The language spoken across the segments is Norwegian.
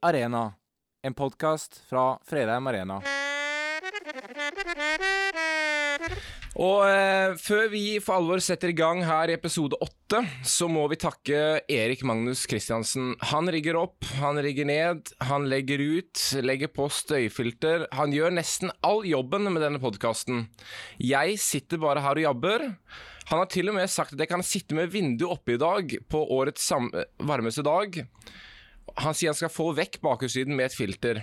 Arena, en podkast fra Fredheim Arena. Og eh, før vi for alvor setter i gang her i episode åtte, så må vi takke Erik Magnus Kristiansen. Han rigger opp, han rigger ned, han legger ut, legger på støyfilter. Han gjør nesten all jobben med denne podkasten. Jeg sitter bare her og jabber. Han har til og med sagt at jeg kan sitte med vinduet oppe i dag, på årets varmeste dag. Han sier han skal få vekk bakhuslyden med et filter.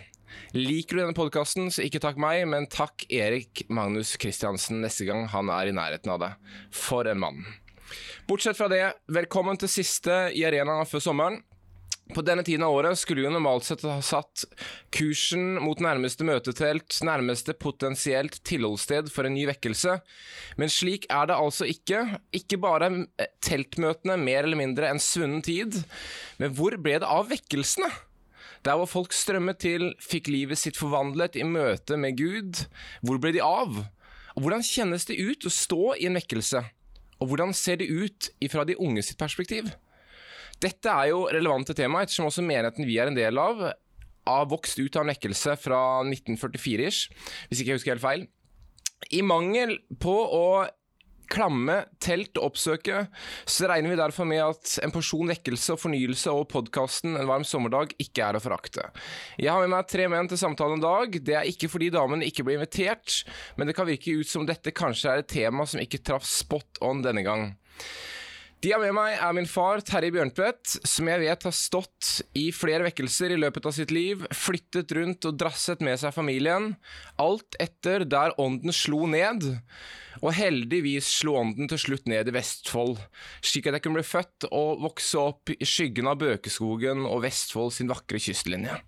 Liker du denne podkasten, så ikke takk meg, men takk Erik Magnus Kristiansen neste gang han er i nærheten av det. For en mann. Bortsett fra det, velkommen til siste i arenaen før sommeren. På denne tiden av året skulle jo normalt sett ha satt kursen mot nærmeste møtetelt, nærmeste potensielt tilholdssted for en ny vekkelse, men slik er det altså ikke. Ikke bare teltmøtene mer eller mindre en svunnen tid, men hvor ble det av vekkelsene? Der hvor folk strømmet til, fikk livet sitt forvandlet i møte med Gud. Hvor ble de av? Og hvordan kjennes det ut å stå i en vekkelse? Og hvordan ser det ut ifra de unge sitt perspektiv? Dette er jo relevante tema, ettersom også menigheten vi er en del av, har vokst ut av en vekkelse fra 1944-ish, hvis ikke jeg husker helt feil. I mangel på å klamme, telt og oppsøke, så regner vi derfor med at en porsjon vekkelse og fornyelse og podkasten En varm sommerdag ikke er å forakte. Jeg har med meg tre menn til samtale en dag. Det er ikke fordi damene ikke ble invitert, men det kan virke ut som dette kanskje er et tema som ikke traff spot on denne gang. De har med meg er min far Terje Bjørntvedt, som jeg vet har stått i flere vekkelser i løpet av sitt liv, flyttet rundt og drasset med seg familien, alt etter der ånden slo ned. Og heldigvis slo ånden til slutt ned i Vestfold, slik at jeg kunne bli født og vokse opp i skyggen av Bøkeskogen og Vestfold sin vakre kystlinje.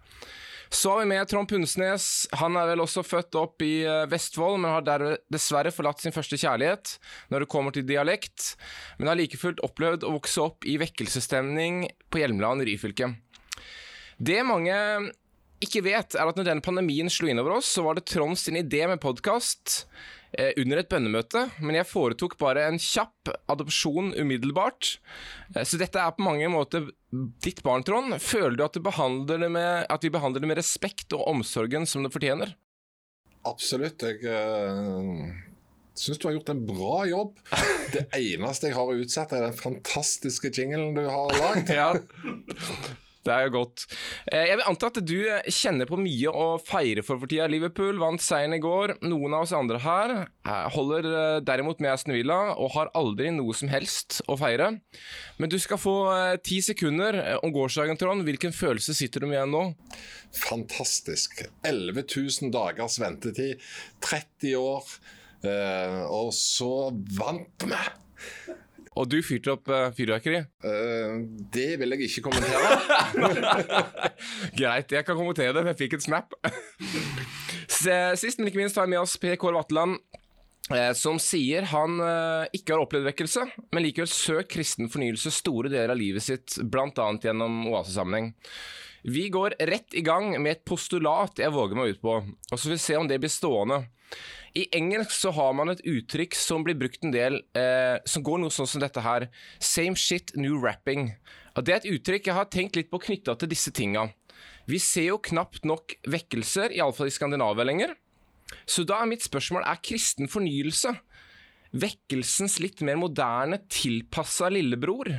Så har vi med Trond Pundsnes. Han er vel også født opp i eh, Vestfold, men har dessverre forlatt sin første kjærlighet når det kommer til dialekt, men har like fullt opplevd å vokse opp i vekkelsesstemning på Hjelmeland, Ryfylke. Det mange ikke vet, er at når denne pandemien slo inn over oss, så var det Trond sin idé med podkast under et bønnemøte, men jeg foretok bare en kjapp adopsjon umiddelbart. Eh, så dette er på mange måter ditt barn, Trond. Føler du at, med, at vi behandler det med respekt og omsorgen som det fortjener? Absolutt. Jeg uh, syns du har gjort en bra jobb. Det eneste jeg har utsatt, er den fantastiske jinglen du har lagd. ja. Det er jo godt. Eh, jeg vil anta at du kjenner på mye å feire for for tida. Liverpool vant seieren i går. Noen av oss andre her eh, holder eh, derimot med Aston Villa og har aldri noe som helst å feire. Men du skal få ti sekunder om gårsdagen, Trond. Hvilken følelse sitter du med igjen nå? Fantastisk. 11 000 dagers ventetid. 30 år. Og så vant vi! Og du fyrte opp uh, fyrverkeri? Uh, det vil jeg ikke kommentere. Greit, jeg kan kommentere det, for jeg fikk et snap. Sist, men ikke minst har vi med oss Per Kåre Vatland. Eh, som sier han ikke har opplevd vekkelse, men likevel søkt kristen fornyelse store deler av livet sitt, bl.a. gjennom oasesammenheng. Vi går rett i gang med et postulat jeg våger meg ut på, og så får vi se om det blir stående. I engelsk så har man et uttrykk som blir brukt en del, eh, som går noe sånn som dette her. Same shit, new rapping. Og Det er et uttrykk jeg har tenkt litt på knytta til disse tinga. Vi ser jo knapt nok vekkelser, iallfall i Skandinavia lenger. Så da er mitt spørsmål er kristen fornyelse vekkelsens litt mer moderne, tilpassa lillebror?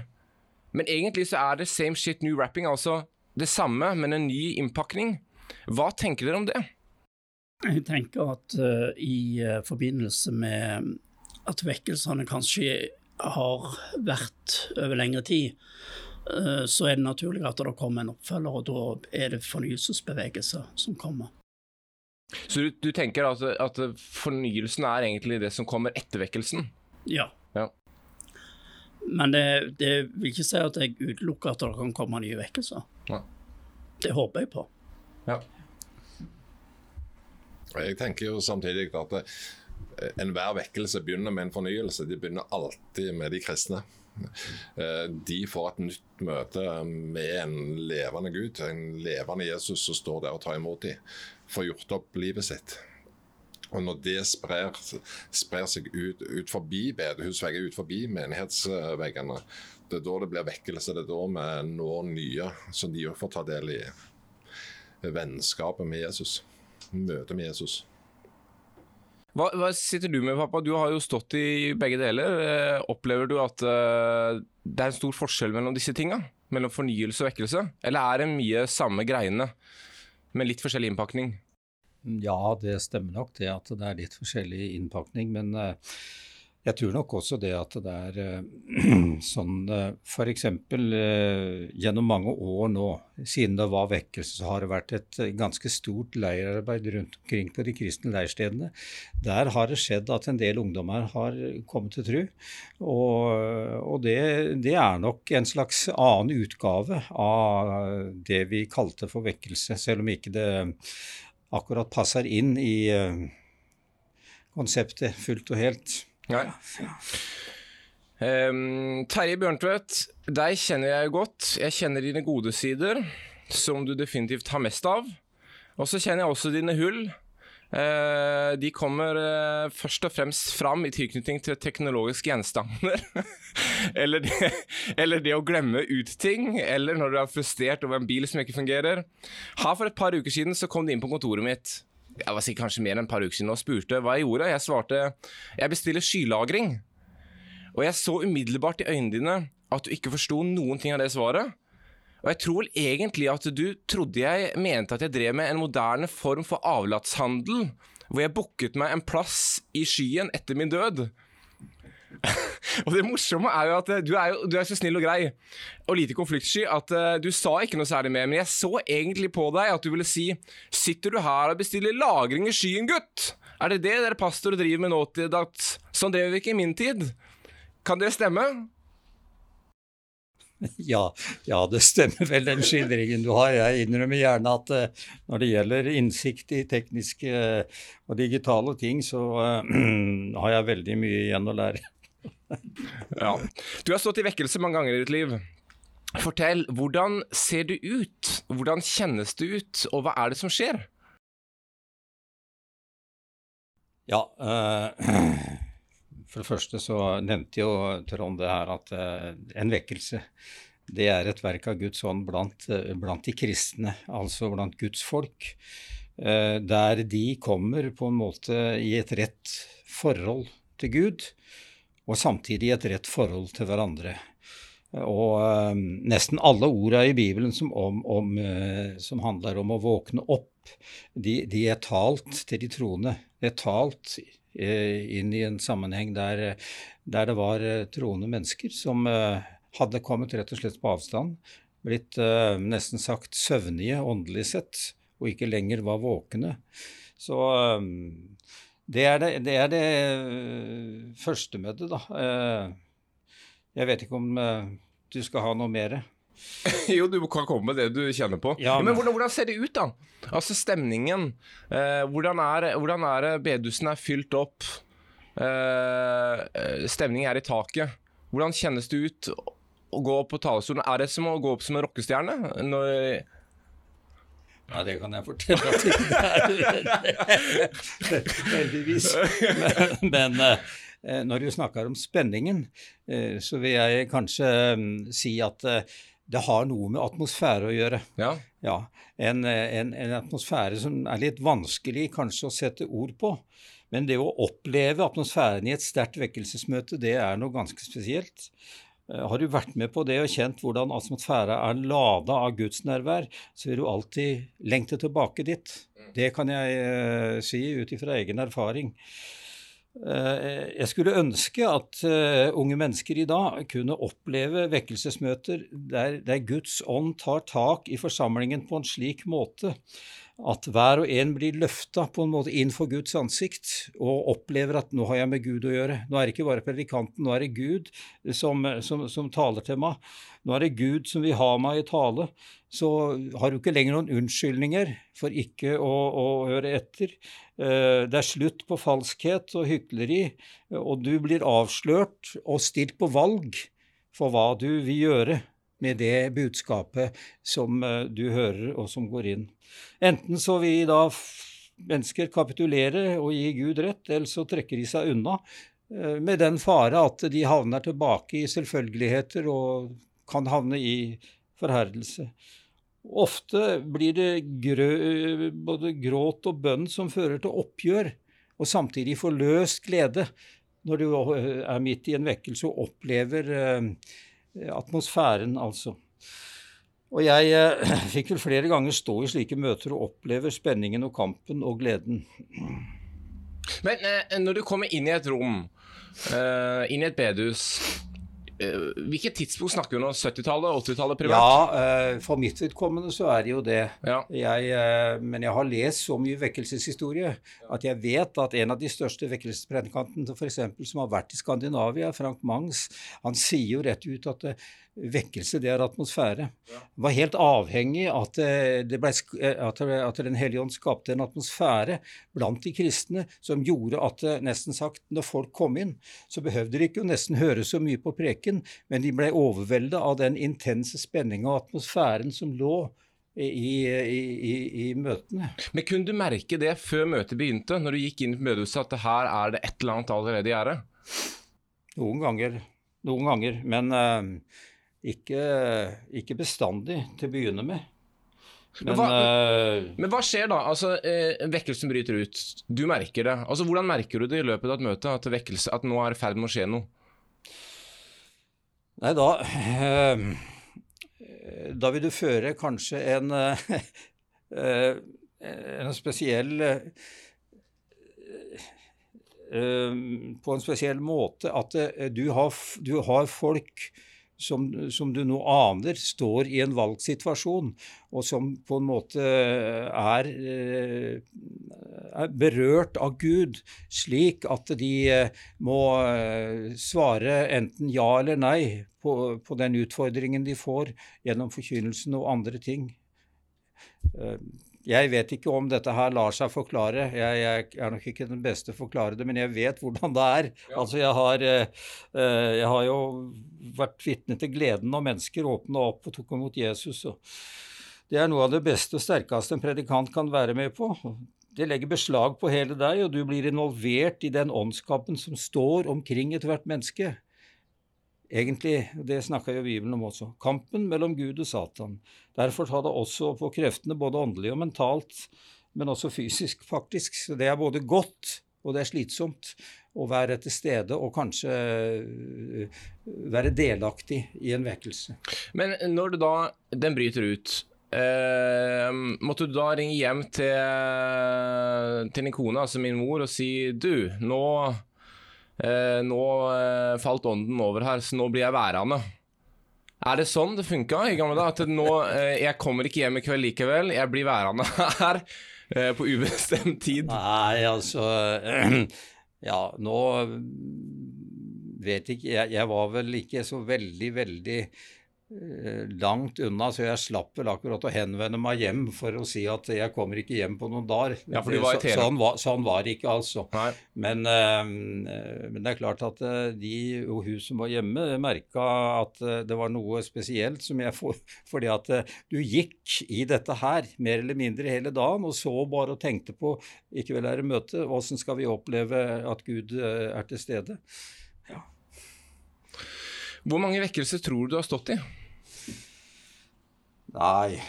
Men egentlig så er det same shit, new rapping, altså det samme, men en ny innpakning. Hva tenker dere om det? Jeg tenker at uh, i uh, forbindelse med at vekkelsene kanskje har vært over lengre tid, uh, så er det naturlig at det kommer en oppfølger, og da er det fornyelsesbevegelser som kommer. Så du, du tenker at, at, fornyelsen er egentlig det som kommer etter vekkelsen? Ja. ja. Men det, det, vil ikke si at jeg utelukker at det kan komme nye vekkelser. Ja. Det håper jeg på. Ja. Jeg tenker jo samtidig at eh, enhver vekkelse begynner med en fornyelse. De begynner alltid med de kristne. Eh, de får et nytt møte med en levende Gud, en levende Jesus som står der og tar imot dem. Får gjort opp livet sitt. Og når det sprer, sprer seg ut, ut forbi bedehusvegger, ut forbi menighetsveggene, det er da det blir vekkelse. Det er da vi når nye som de òg får ta del i. vennskapet med Jesus. Møtet med Jesus. Hva, hva, sitter du med, pappa? Du har jo stått i begge deler. Eh, opplever du at uh, det er en stor forskjell mellom disse tinga? Mellom fornyelse og vekkelse? Eller er det mye samme greiene, med litt forskjellig innpakning? Ja, det stemmer nok det at det er litt forskjellig innpakning. Men uh, jeg tror nok også det at det er uh, sånn uh, f.eks. Uh, gjennom mange år nå, siden det var vekkelse, så har det vært et ganske stort leirarbeid rundt omkring på de kristne leirstedene. Der har det skjedd at en del ungdommer har kommet til tru. Og, og det, det, er nok en slags annen utgave av det vi kalte for vekkelse, selv om ikke det akkurat passer inn i konseptet fullt og helt. Nei. Um, Terje Bjørntvedt, deg kjenner jeg godt. Jeg kjenner dine gode sider, som du definitivt har mest av. Og så kjenner jeg også dine hull. Uh, de kommer uh, først og fremst fram i tilknytning til teknologiske gjenstander. eller, det, eller, det, å glemme ut ting, eller når du er frustrert over en bil som ikke fungerer. Her For et par uker siden så kom du inn på kontoret mitt jeg sikkert kanskje mer enn et par uker siden og spurte hva jeg gjorde. Jeg svarte jeg bestiller skylagring. Og jeg så umiddelbart i øynene dine at du ikke forsto noen ting av det svaret. Og jeg tror egentlig at du trodde jeg mente at jeg drev med en moderne form for avlatshandel, hvor jeg booket meg en plass i skyen etter min død. og det morsomme er jo at eh, du er, jo, du er så snill og grei og lite konfliktsky at uh, du sa ikke noe særlig mer, men jeg så egentlig på deg at du ville si Sitter du her og bestiller lagring i skyen, gutt? Er det det dere pastorer driver med nå til dags? Sånn drev vi ikke i min tid. Kan det stemme? Ja, ja, det stemmer vel den skildringen du har. Jeg innrømmer gjerne at uh, når det gjelder innsikt i tekniske uh, og digitale ting, så uh, har jeg veldig mye igjen å lære ja. Du har stått i vekkelse mange ganger i ditt liv. Fortell, hvordan ser du ut? Hvordan kjennes det ut, og hva er det som skjer? Ja, uh, for det første så nevnte jo Trond det her at uh, en vekkelse det er et verk av Guds ånd blant, uh, blant, de kristne, altså blant Guds folk. Der de kommer på en måte i et rett forhold til Gud og samtidig et rett forhold til hverandre. Og uh, nesten alle orda i Bibelen som, om, om, uh, som, handler om å våkne opp, de, de, er talt til de troende. Det er talt uh, inn i en sammenheng der, der det var troende mennesker som hadde kommet rett og slett på avstand, blitt nesten sagt søvnige åndelig sett, og ikke lenger var våkne. Så det er det, det, er det øh, første møtet, da. Eh, jeg vet ikke om øh, du skal ha noe mer? jo, du kan komme med det du kjenner på. Ja, men, men hvordan, hvordan, ser det ut, da? Altså stemningen. Eh, hvordan, er, hvordan er det bedehusen er fylt opp? Eh, stemningen er i taket. Hvordan kjennes det ut å gå opp på talerstolen? Er det som å gå opp som en rockestjerne? Når ja, det kan jeg fortelle at det er. Heldigvis. Men, men eh, når du snakker om spenningen, eh, så vil jeg kanskje mm, si at eh, det har noe med atmosfære å gjøre. Ja. ja en, en, en, atmosfære som er litt vanskelig kanskje å sette ord på. Men det å oppleve atmosfæren i et sterkt vekkelsesmøte, det er noe ganske spesielt. Eh, har du vært med på det og kjent hvordan atmosfæra er lada av Guds nærvær, så vil du alltid lengte tilbake dit. Det kan jeg uh, si ut ifra egen erfaring. Uh, jeg skulle ønske at unge mennesker i dag kunne oppleve vekkelsesmøter der, der Guds ånd tar tak i forsamlingen på en slik måte at hver og en blir løfta på en måte inn for Guds ansikt og opplever at nå har jeg med Gud å gjøre. Nå er det ikke bare predikanten, nå er det Gud som, som, som taler til meg. Nå er det Gud som vil ha meg i tale. Så har du ikke lenger noen unnskyldninger for ikke å, å høre etter. Eh, det er slutt på falskhet og hykleri, og du blir avslørt og stilt på valg for hva du vil gjøre med det budskapet som eh, du hører, og som går inn. Enten så vil da mennesker kapitulere og gi Gud rett, eller så trekker de seg unna, eh, med den fare at de havner tilbake i selvfølgeligheter og kan havne i forherdelse. Ofte blir det grø, både gråt og bønn som fører til oppgjør, og samtidig forløst glede når du er midt i en vekkelse og opplever eh, atmosfæren, altså. Og jeg eh, fikk vel flere ganger stå i slike møter og oppleve spenningen og kampen og gleden. Men eh, når du kommer inn i et rom, eh, inn i et bedehus eh, Hvilket tidspunkt snakker vi om? 70-tallet? 80-tallet privat? Ja, eh, for mitt vedkommende så er det jo det. Ja. Jeg, eh, men jeg har lest så mye vekkelseshistorie at jeg vet at en av de største vekkelsespredikantene som har vært i Skandinavia, Frank Mangs, han sier jo rett ut at eh, vekkelse, det er atmosfære. Var helt avhengig av at, eh, det ble, eh, at, at Den hellige ånd skapte en atmosfære blant de kristne som gjorde at eh, nesten sagt, når folk kom inn, så behøvde de ikke å nesten høre så mye på preken, men de ble overveldet av den intense spenninga og atmosfæren som lå i, i, i, møtene. Men kunne du merke det før møtet begynte, når du gikk inn på bedehuset, at her er det et eller annet allerede i gjære? Noen ganger, noen ganger men uh, ikke, ikke bestandig til å begynne med. Men Men, hva- uh, Men hva skjer da? Altså, uh, Vekkelsen bryter ut. Du merker det. Altså, Hvordan merker du det i løpet av et møte at, vekkelse, at nå er det i ferd med å skje noe? Nei, da eh, Da vil du føre kanskje en eh, eh, en spesiell På en spesiell måte at du har, du har folk som, som du nå aner står i en valgsituasjon, og som på en måte er, eh, er berørt av Gud, slik at de eh, må eh, svare enten ja eller nei på, på den utfordringen de får gjennom forkynnelsen og andre ting. Jeg vet ikke om dette her lar seg forklare. Jeg, jeg er nok ikke den beste å forklare det, men jeg vet hvordan det er. Altså, jeg har, eh, eh, jeg har jo vært vitne til gleden når mennesker åpna opp og tok imot Jesus. det er noe av det beste og sterkeste en predikant kan være med på. Det legger beslag på hele deg, og du blir involvert i den åndskapen som står omkring ethvert menneske. Egentlig, det snakka jo Bibelen om også, kampen mellom Gud og Satan. Derfor tar det også på kreftene, både åndelig og mentalt, men også fysisk, faktisk. Så det er både godt og det er slitsomt å være til stede og kanskje øh, være delaktig i en vekkelse. Men når du da, den bryter ut, eh, måtte du da ringe hjem til, til din kone, altså min mor, og si du, nå, eh, nå eh, falt ånden over her, så nå blir jeg værende. Er det sånn det funka i gamle dager? At nå, eh, jeg kommer ikke hjem i kveld likevel, jeg blir værende her eh, på ubestemt tid? Nei, altså Ja, nå vet ikke jeg, jeg var vel ikke så veldig, veldig langt unna, så jeg slapp vel akkurat å henvende meg hjem for å si at jeg kommer ikke hjem på noen dager. Ja, var Så- sånn, var, sånn var ikke, altså. Men, eh, men det er klart at eh, de og hun som var hjemme, merka at eh, det var noe spesielt som jeg får Fordi at eh, du gikk i dette her mer eller mindre hele dagen og så bare og tenkte på i kveld er det møte, åssen skal vi oppleve at Gud eh, er til stede? Hvor mange vekkelser tror du du har stått i? Nei,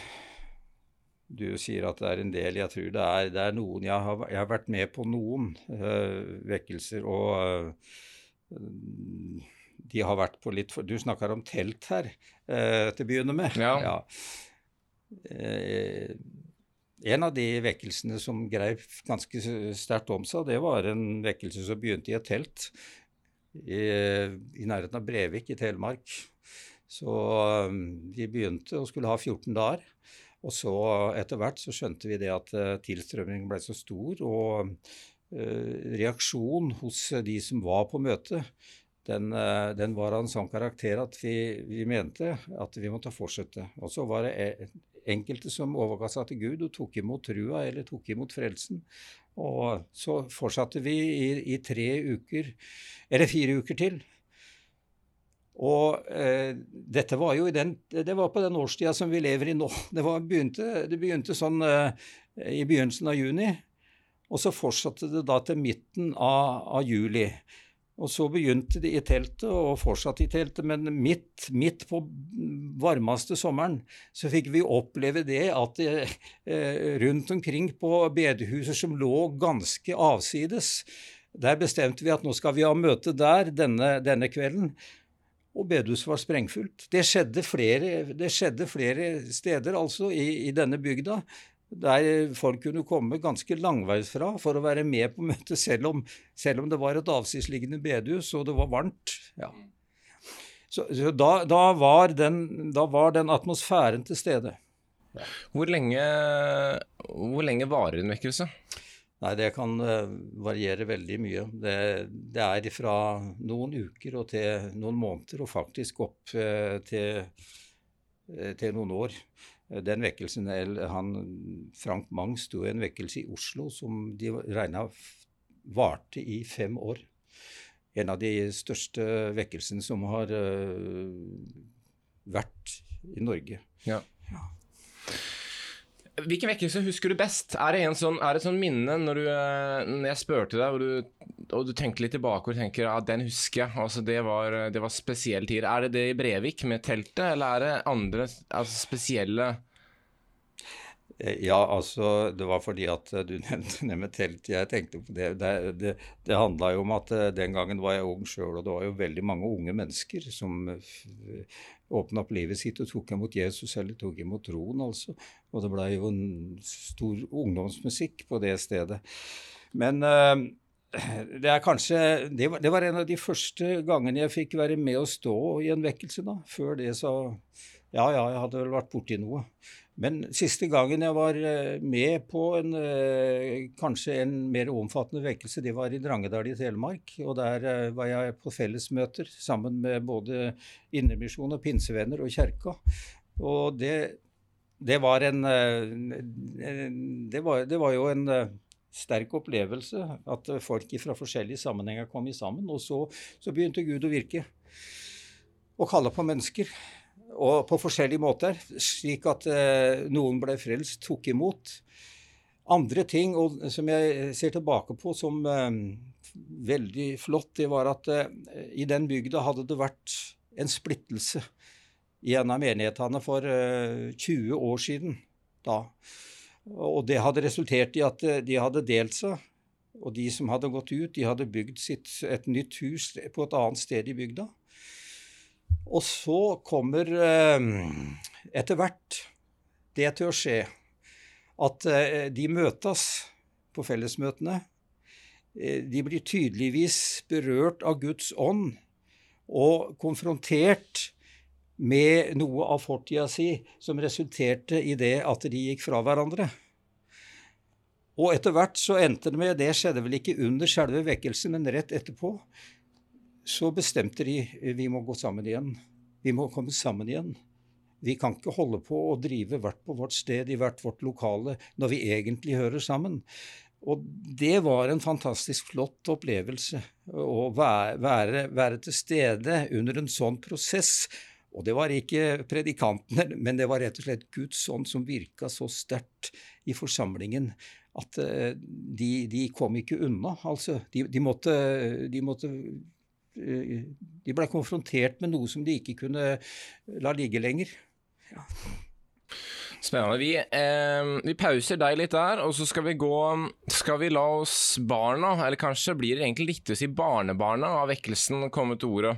du sier at det er en del. Jeg tror det er, det er noen Jeg har, jeg har vært med på noen øh, vekkelser, og øh, de har vært på litt for Du snakker om telt her øh, til å begynne med. Ja. Eh, en av de vekkelsene som greip ganske sterkt om seg, det var en vekkelse som begynte i et telt i, i nærheten av Brevik i Telemark. Så um, de begynte og skulle ha 14 dager. Og så etter hvert så skjønte vi det at uh, tilstrømningen ble så stor, og reaksjonen hos de som var på møtet, den, uh, den var av en sånn karakter at vi, vi mente at vi måtte fortsette. Og så var det e- enkelte som overga seg til Gud og tok imot trua eller tok imot frelsen. Og så fortsatte vi i, i tre uker, eller fire uker til. Og eh, dette var jo den, det var på den årstida som vi lever i nå. Det, var, begynte, det begynte sånn eh, i begynnelsen av juni, og så fortsatte det da til midten av, av juli. Og så begynte de i teltet, og fortsatte i teltet, men midt, midt på varmeste sommeren så fikk vi oppleve det at eh, rundt omkring på bedehuser som lå ganske avsides, der bestemte vi at nå skal vi ha møte der denne, denne kvelden. Og bedehuset var sprengfullt. Det skjedde flere, det skjedde flere steder altså i, i denne bygda der folk kunne komme ganske langveisfra for å være med på møtet, selv om, selv om det var et avsidesliggende bedehus og det var varmt. Ja. Så, så da, da, var den, da, var den, atmosfæren til stede. Hvor, lenge, hvor lenge varer en vekkelse? Nei, Det kan uh, variere veldig mye. Det, det, er fra noen uker og til noen måneder, og faktisk opp uh, til, uh, til noen år. Den vekkelsen, han, Frank Mang sto i en vekkelse i Oslo som de regna varte i fem år. En av de største vekkelsene som har vært i Norge. Ja. ja. Hvilken vekkelse husker du best? Er det, sånn, er det et sånn minne når, du, eh, når jeg spurte deg, og du, og du, tenker litt tilbake og tenker ja, den husker jeg, altså, det, var, det var spesiell tid. Er det det i Brevik med teltet, eller er det andre altså, spesielle ja, altså det var fordi at du nevnte det med telt. Jeg tenkte på det. Det, det, det handla jo om at eh, den gangen var jeg ung sjøl, og det var jo veldig mange unge mennesker som åpna opp livet sitt og tok imot Jesus, eller tok imot troen, altså. Og det blei jo en stor ungdomsmusikk på det stedet. Men det er kanskje det var, det var, en av de første gangene jeg fikk være med å stå i en vekkelse, da. Før det så Ja, ja, jeg hadde vel vært borti noe. Men siste gangen jeg var eh, med på en, eh, kanskje en mer omfattende vekkelse, det var i Drangedal i Telemark. Og der eh, var jeg på fellesmøter sammen med både Indremisjon og pinsevenner og kjerka. Og det, det var en det var, det var jo en sterk opplevelse at folk fra forskjellige sammenhenger kom sammen. Og så, så begynte Gud å virke og kalle på mennesker og på forskjellige måter, slik at eh, noen ble frelst, tok imot. Andre ting og, som jeg ser tilbake på som eh, veldig flott, det var at eh, i den bygda hadde det vært en splittelse i en av menighetene for 20 eh, år siden. da. Og det hadde resultert i at eh, de hadde delt seg. Og de som hadde gått ut, de hadde bygd sitt, et nytt hus på et annet sted i bygda. Og så kommer eh, etter hvert det til å skje at eh, de møtes på fellesmøtene. Eh, de blir tydeligvis berørt av Guds ånd og konfrontert med noe av fortida si som resulterte i det at de gikk fra hverandre. Og etter hvert så endte det med Det skjedde vel ikke under selve vekkelsen, men rett etterpå så bestemte de vi må gå sammen igjen. Vi må komme sammen igjen. Vi kan ikke holde på å drive hvert på vårt sted i hvert vårt lokale når vi egentlig hører sammen. Og det var en fantastisk flott opplevelse å være, være, til stede under en sånn prosess. Og det var ikke predikantene, men det var rett og slett Guds ånd som virka så sterkt i forsamlingen at uh, de, de, kom ikke unna. Altså, de, de, måtte, de måtte Eh, de ble konfrontert med noe som de ikke kunne la ligge lenger. Ja. Spennende. Vi, eh, vi, pauser deg litt der, og så skal vi gå Skal vi la oss barna, eller kanskje blir det egentlig riktig å si barnebarna av vekkelsen, komme til ordet.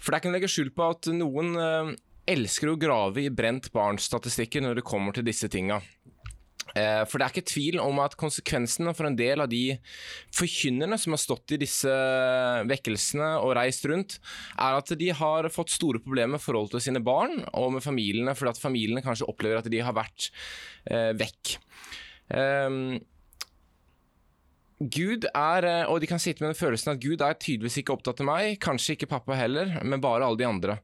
For det er ikke legge skjul på at noen eh, elsker å grave i brent barns-statistikker når det kommer til disse tinga. Eh, for det er ikke tvil om at konsekvensene for en del av de forkynnerne som har stått i disse vekkelsene og reist rundt, er at de har fått store problemer med forhold til sine barn og med familiene, fordi at familiene kanskje opplever at de har vært eh, vekk. Um, Gud er, eh, og de kan sitte med den følelsen at Gud er tydeligvis ikke opptatt av meg, kanskje ikke pappa heller, men bare alle de andre.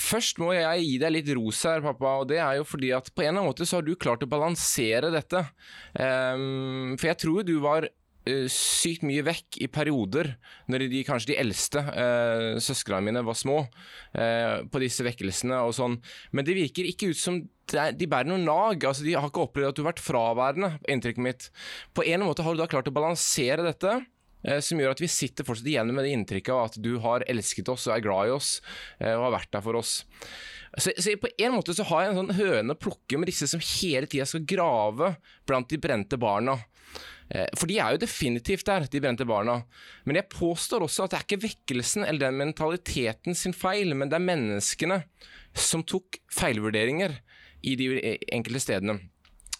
Først må jeg gi deg litt ros her, pappa, og det er jo fordi at på en eller annen måte så har du klart å balansere dette. Um, for jeg tror du var sykt mye vekk i perioder, når de, kanskje de eldste eh, søsknene mine var små, eh, på disse vekkelsene og sånn. Men det virker ikke ut som de bærer noe nag. altså De har ikke opplevd at du har vært fraværende, inntrykket mitt. På en måte har du da klart å balansere dette, eh, som gjør at vi sitter fortsatt igjen med det inntrykket av at du har elsket oss og er glad i oss eh, og har vært der for oss. Så, så, på en måte så har jeg en sånn høne å plukke med disse som hele tida skal grave blant de brente barna. Eh, for de er jo definitivt der, de brente barna. Men jeg påstår også at det er ikke vekkelsen eller den mentaliteten sin feil, men det er menneskene som tok feilvurderinger i de enkelte stedene.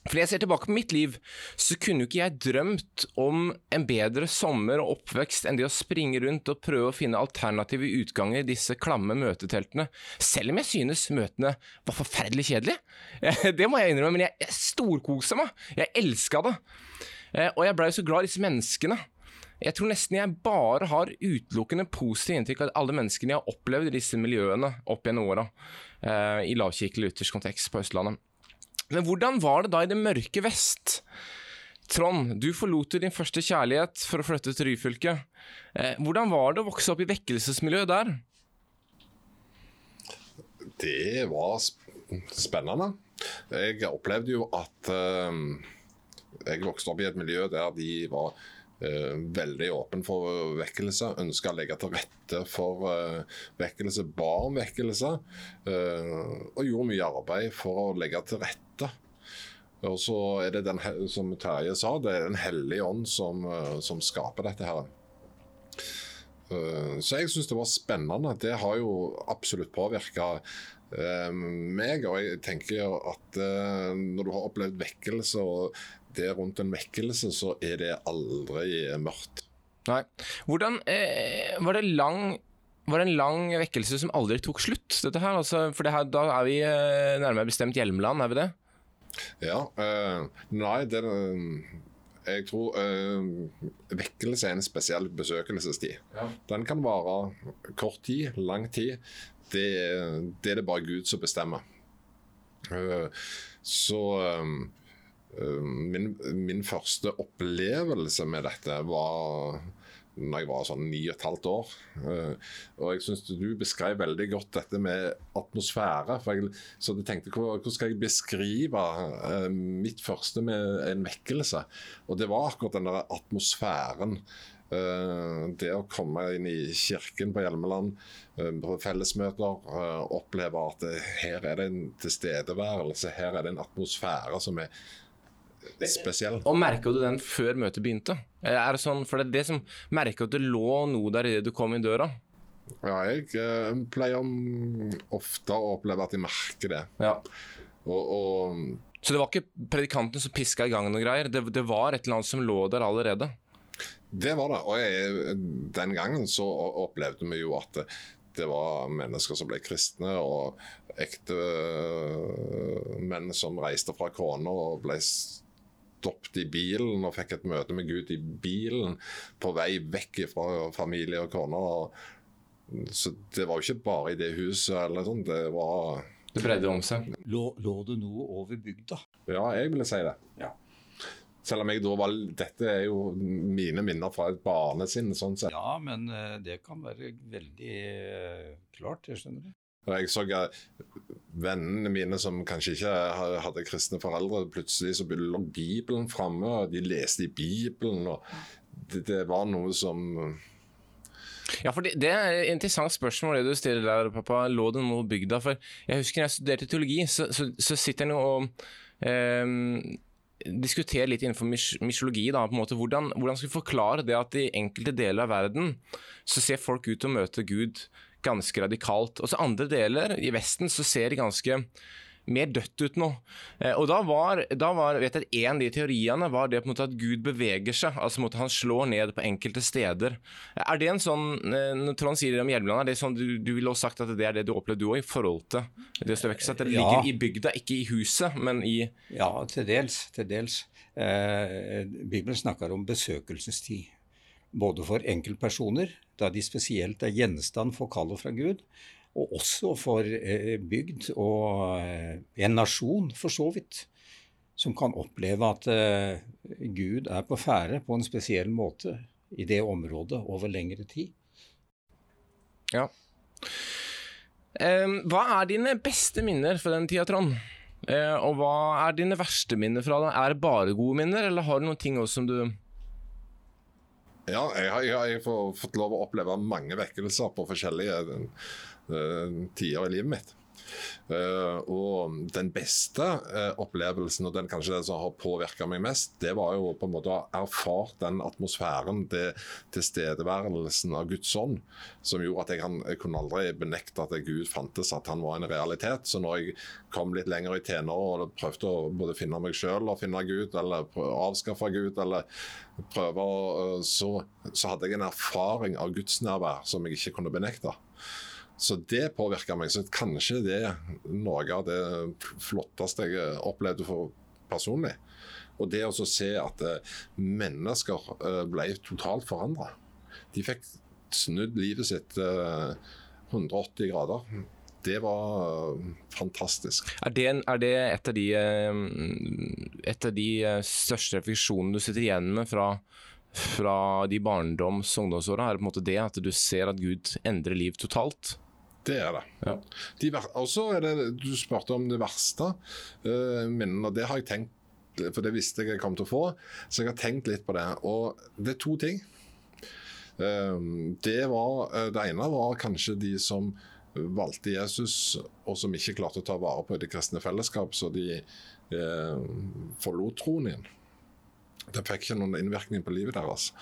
For jeg ser tilbake på mitt liv, så kunne jo ikke jeg drømt om en bedre sommer og oppvekst enn det å springe rundt og prøve å finne alternative utganger i disse klamme møteteltene, selv om jeg synes møtene var forferdelig kjedelige. Det må jeg innrømme, men jeg storkosa meg. Jeg elska det. Eh, og jeg blei så glad i disse menneskene. Jeg tror nesten jeg bare har utelukkende positivt inntrykk av alle menneskene jeg har opplevd i disse miljøene opp gjennom åra, eh, i lavkirkelig luthersk kontekst på Østlandet. Men hvordan var det da i det mørke vest? Trond, du forlot din første kjærlighet for å flytte til Ryfylke. Eh, hvordan var det å vokse opp i vekkelsesmiljøet der? Det var spennende. Jeg opplevde jo at eh, jeg vokste opp i et miljø der de var veldig åpen for vekkelse. Ønska å legge til rette for uh, vekkelse, ba om vekkelse. og gjorde mye arbeid for å legge til rette. Og så er det den, som Terje sa, det er Den hellige ånd som, som skaper dette her. Så jeg syns det var spennende. Det har jo absolutt påvirka meg. Og jeg tenker at når du har opplevd vekkelse og det rundt en vekkelse, så er det aldri mørkt. Nei. Hvordan eh, Var det lang var det en lang vekkelse som aldri tok slutt? dette her? Altså, for her, Da er vi eh, nærmere bestemt Hjelmeland, er vi det? Ja. Øh, nei, det Jeg tror øh, vekkelse er en spesiell besøkelsestid. Ja. Den kan vare kort tid, lang tid. Det, det er det bare Gud som bestemmer. Så Eh, min, min, første opplevelse med dette var når jeg var sånn ni og et halvt år. Eh, og jeg syns du beskrev veldig godt dette med atmosfære. Jeg, så jeg tenkte hvordan skal jeg beskrive eh, mitt første med en vekkelse? Og det var akkurat den der atmosfæren. Det å komme inn i kirken på Hjelmeland, på fellesmøter, oppleve at her er det en tilstedeværelse, her er det en atmosfære som er spesiell. Og Merka du den før møtet begynte? Er det sånn, for det er det som Merka at det lå noe der idet du kom i døra? Ja, jeg eh, pleier ofte å oppleve at jeg merker det. Ja. Og, og, så det var ikke predikanten som piska i gang noe greier? Det, det, var et eller annet som lå der allerede? Det var det. Og jeg, den gangen så opplevde vi jo at det, det var mennesker som ble kristne, og ekte menn som reiste fra kroner og ble stoppet i bilen og fikk et møte med Gud i bilen på vei vekk fra familie og kone. Så det var jo ikke bare i det huset eller sånt, det var Det bredde om seg. Lå, lå, det noe over bygda? Ja, jeg ville si det. Ja. Selv om jeg da var Dette er jo mine minner fra et barnesinn. sånn sett. Ja, men eh, det kan være veldig uh, klart, jeg skjønner det. Jeg så vennene mine som kanskje ikke hadde kristne foreldre, plutselig så lå Bibelen framme, og de leste i Bibelen. og det, det var noe som ja, for det, det, er et interessant spørsmål det du stiller der, pappa. Lå det noe bygda? For jeg husker når jeg studerte teologi, så, så, så sitter nå og eh, diskuterer litt innenfor mysjologi. På en måte, hvordan, hvordan skal vi forklare det at i enkelte deler av verden så ser folk ut til å møte Gud ganske radikalt. Også andre deler i Vesten så ser det ganske mer dødt ut nå. Eh, og da var, da var vet jeg, En av de teoriene var det på en måte at Gud beveger seg. altså måte Han slår ned på enkelte steder. Er det en sånn, eh, Når Trond sier det om Hjelmeland, er det sånn du, du ville også sagt at det er det du opplevde du òg, i forhold til det som At det ligger ja. i bygda, ikke i huset, men i Ja, til dels. Til dels. Eh, Bibelen snakker om besøkelsestid både for enkeltpersoner, da de spesielt er gjenstand for kallet fra Gud, og også for eh, bygd og eh, en nasjon, for så vidt, som kan oppleve at eh, Gud er på ferde på en spesiell måte i det området over lengre tid. Ja. hva er dine beste minner fra den tida, Trond? og hva er dine verste minner fra det? Er det bare gode minner, eller har du noen ting også som du Ja, jeg har, jeg har fått lov å oppleve mange vekkelser på forskjellige uh, tider i livet mitt. Uh, og den beste uh, opplevelsen, og den kanskje den som har påvirka meg mest, det var jo på en måte å ha erfart den atmosfæren, det tilstedeværelsen av Guds ånd, som gjorde at jeg, kan, jeg kunne aldri benekte at Gud fantes, at han var en realitet. Så når jeg kom litt lenger i tenåra og prøvde å både finne meg sjøl og finne Gud, eller avskaffe Gud, eller prøve uh, så, så hadde jeg en erfaring av gudsnærvær som jeg ikke kunne benekte. Så det påvirka meg. Så kanskje det er noe av det flotteste jeg opplevde for personlig. Og det å se at eh, mennesker eh, ble totalt forandra. De fikk snudd livet sitt 180 eh, grader. Det var fantastisk. Er det, er det et, av de, et av de største refleksjonene du sitter igjen med fra, fra de barndoms- og ungdomsåra? Er det på en måte det at du ser at Gud endrer liv totalt? Det er det. Ja. De, og så er det Du spurte om det verste uh, minnene, og det har jeg tenkt for det visste jeg jeg kom til å få. Så jeg har tenkt litt på det. Og det er to ting. Uh, det, var, uh, det ene var kanskje de som valgte Jesus, og som ikke klarte å ta vare på det kristne fellesskap, så de uh, forlot troen igjen. Det fikk ikke noen innvirkning på livet deres.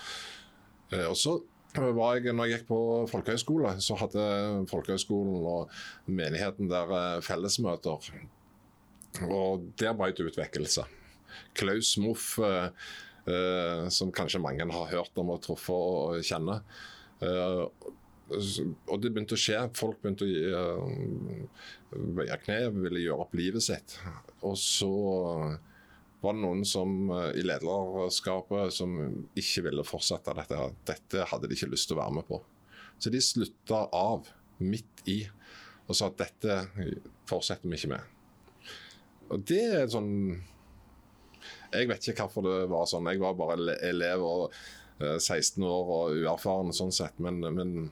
og så var jeg, når jeg gikk på folkehøyskole, så hadde folkehøyskolen og menigheten der eh, fellesmøter. Og der brøt det ut vekkelse. Klaus Moff, eh, eh, som kanskje mange har hørt om og truffet og kjenner. Eh, og det begynte å skje. Folk begynte å veie kne, ville gjøre opp livet sitt. Og så var det noen som eh, i lederskapet som ikke ville fortsette dette. Dette hadde de ikke lyst til å være med på. Så de slutta av midt i og sa at dette fortsetter vi ikke med. Og det er sånn Jeg vet ikke hvorfor det var sånn. Jeg var bare elev og 16 eh, år og uerfaren sånn sett, men, men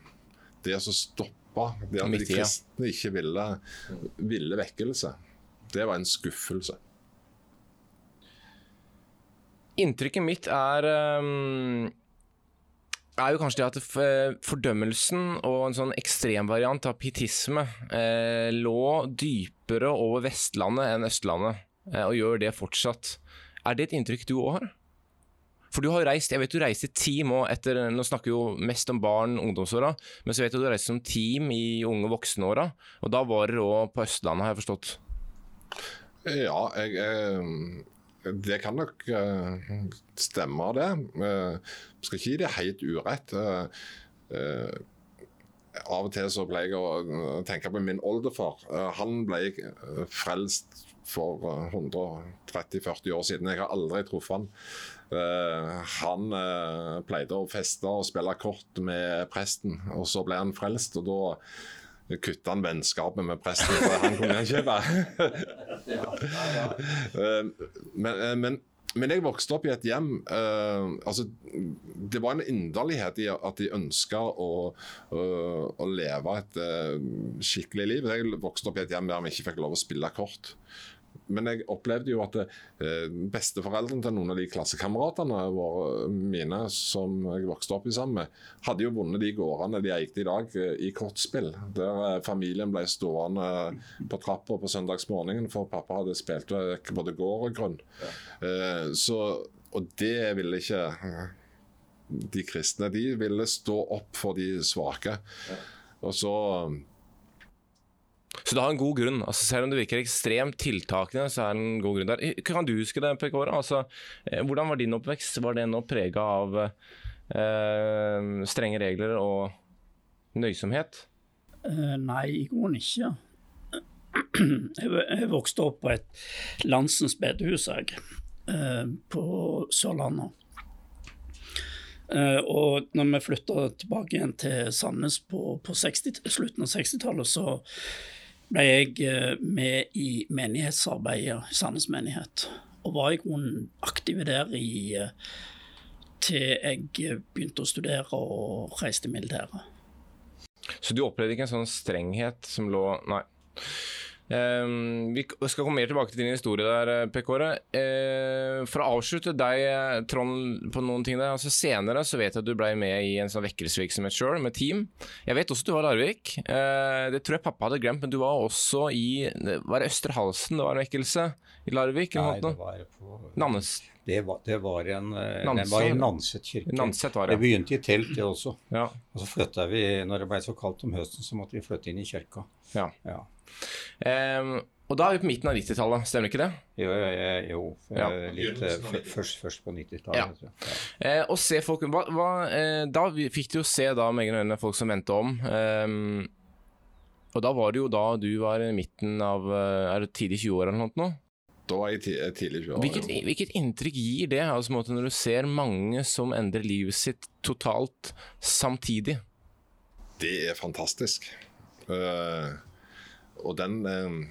det å stoppe det at de kristne ikke ville, ville vekkelse, det var en skuffelse. Inntrykket mitt er um, er jo kanskje det at fordømmelsen og en sånn ekstremvariant av pietisme eh, lå dypere over Vestlandet enn Østlandet, eh, og gjør det fortsatt. Er det et inntrykk du òg har? For du har reist, jeg vet du reiste team òg etter Nå snakker vi jo mest om barn ungdomsåra, men så vet du du reiste som team i unge voksenåra, og da var dere òg på Østlandet, har jeg forstått? Ja, jeg, jeg det kan nok uh, stemme, det. Uh, skal ikke gi det helt urett. Uh, av og til så pleier jeg å tenke på min oldefar. han ble frelst for 130-40 år siden. Jeg har aldri truffet han. han pleide å feste og spille kort med presten, og så ble han frelst. og da kutta han vennskapet med presten, for han kunne ikke være eh, men, eh, men, men, jeg vokste opp i et hjem uh, altså, Det var en inderlighet i at de ønska å, uh, å, leve et uh, skikkelig liv. Jeg vokste opp i et hjem der vi ikke fikk lov å spille kort men jeg opplevde jo at eh, besteforeldrene til noen av de klassekameratene mine som jeg vokste opp i sammen med, hadde jo vunnet de gårdene de eide i dag, eh, i kortspill. Der eh, familien ble stående på trappa på søndagsmorgenen, for pappa hadde spilt vekk både gård og grunn. Eh, så, og det ville ikke de kristne. De ville stå opp for de svake. Og så så det har en god grunn. Altså, selv om det virker ekstremt tiltakende, så er det en god grunn der. Kan du huske det, Per? Altså, eh, hvordan var din oppvekst? Var den prega av eh, strenge regler og nøysomhet? Uh, nei, i grunnen ikke. Jeg vokste opp på et landsens bedehus jeg, uh, på Sørlandet. Og når vi flytta tilbake igjen til Sandnes på, på 60, slutten av 60-tallet, så ble jeg eh, med i menighetsarbeidet i Sandnes menighet. Og var i grunnen aktiv der i, eh, til jeg begynte å studere og reiste i militæret. Så du opplevde ikke en sånn strenghet som lå Nei. Um, vi skal komme mer tilbake til din historie der, eh, Pekåre. Uh, for å avslutte deg, Trond, på noen ting der. altså Senere så vet jeg at du ble med i en sånn vekkelsesvirksomhet sjøl, med team. Jeg vet også at du var i Larvik. Uh, det tror jeg pappa hadde glemt, men du var også i Var det Østre Halsen det var en vekkelse i Larvik? Nei, det var på Nannes. Det var, det var, en, det var i Nanset kirke. Nanset var det. det begynte i telt, det også. Ja. Og så flytta vi, når det ble så kaldt om høsten, så måtte vi flytte inn i kirka. Ja. ja. Um, og da er vi på midten av 90-tallet, stemmer ikke det? Jo, jo, jo ja. litt, først, først, på 90-tallet. Ja. Eh, og se folk, hva, hva, eh, Da fikk du jo se da med egne øyne folk som vendte om. Um, og da var det jo da du var i midten av Er det tidlig 20 år eller noe? Da var jeg tidlig 20 år. Hvilket, hvilket inntrykk gir det altså, når du ser mange som endrer livet sitt totalt samtidig? Det er fantastisk. Uh, og den uh,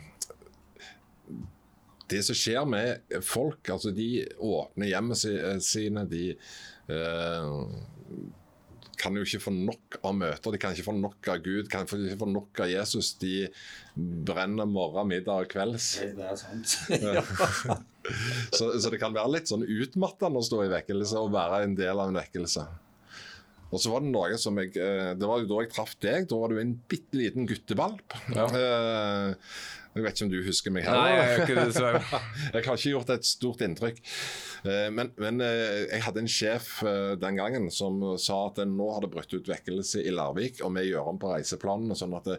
Det som skjer med folk, altså de åpner hjemmet sine, de uh, kan jo ikke få nok av møter, de kan ikke få nok av Gud, kan ikke få nok av Jesus. De brenner morgen, middag og kvelds. Det er sant. så, så, det kan være litt sånn utmattende å stå i vekkelse og være en del av en vekkelse. Og så var det noe som jeg eh, Det var jo da jeg traff deg. Da var du en bitte liten guttevalp. Ja. Uh, jeg vet ikke om du husker meg heller. Nei, jeg, har ikke det, jeg har ikke gjort et stort inntrykk. Eh, men, men, jeg hadde en sjef den gangen som sa at nå har det brutt ut vekkelse i Larvik, og vi gjør om på reiseplanene sånn at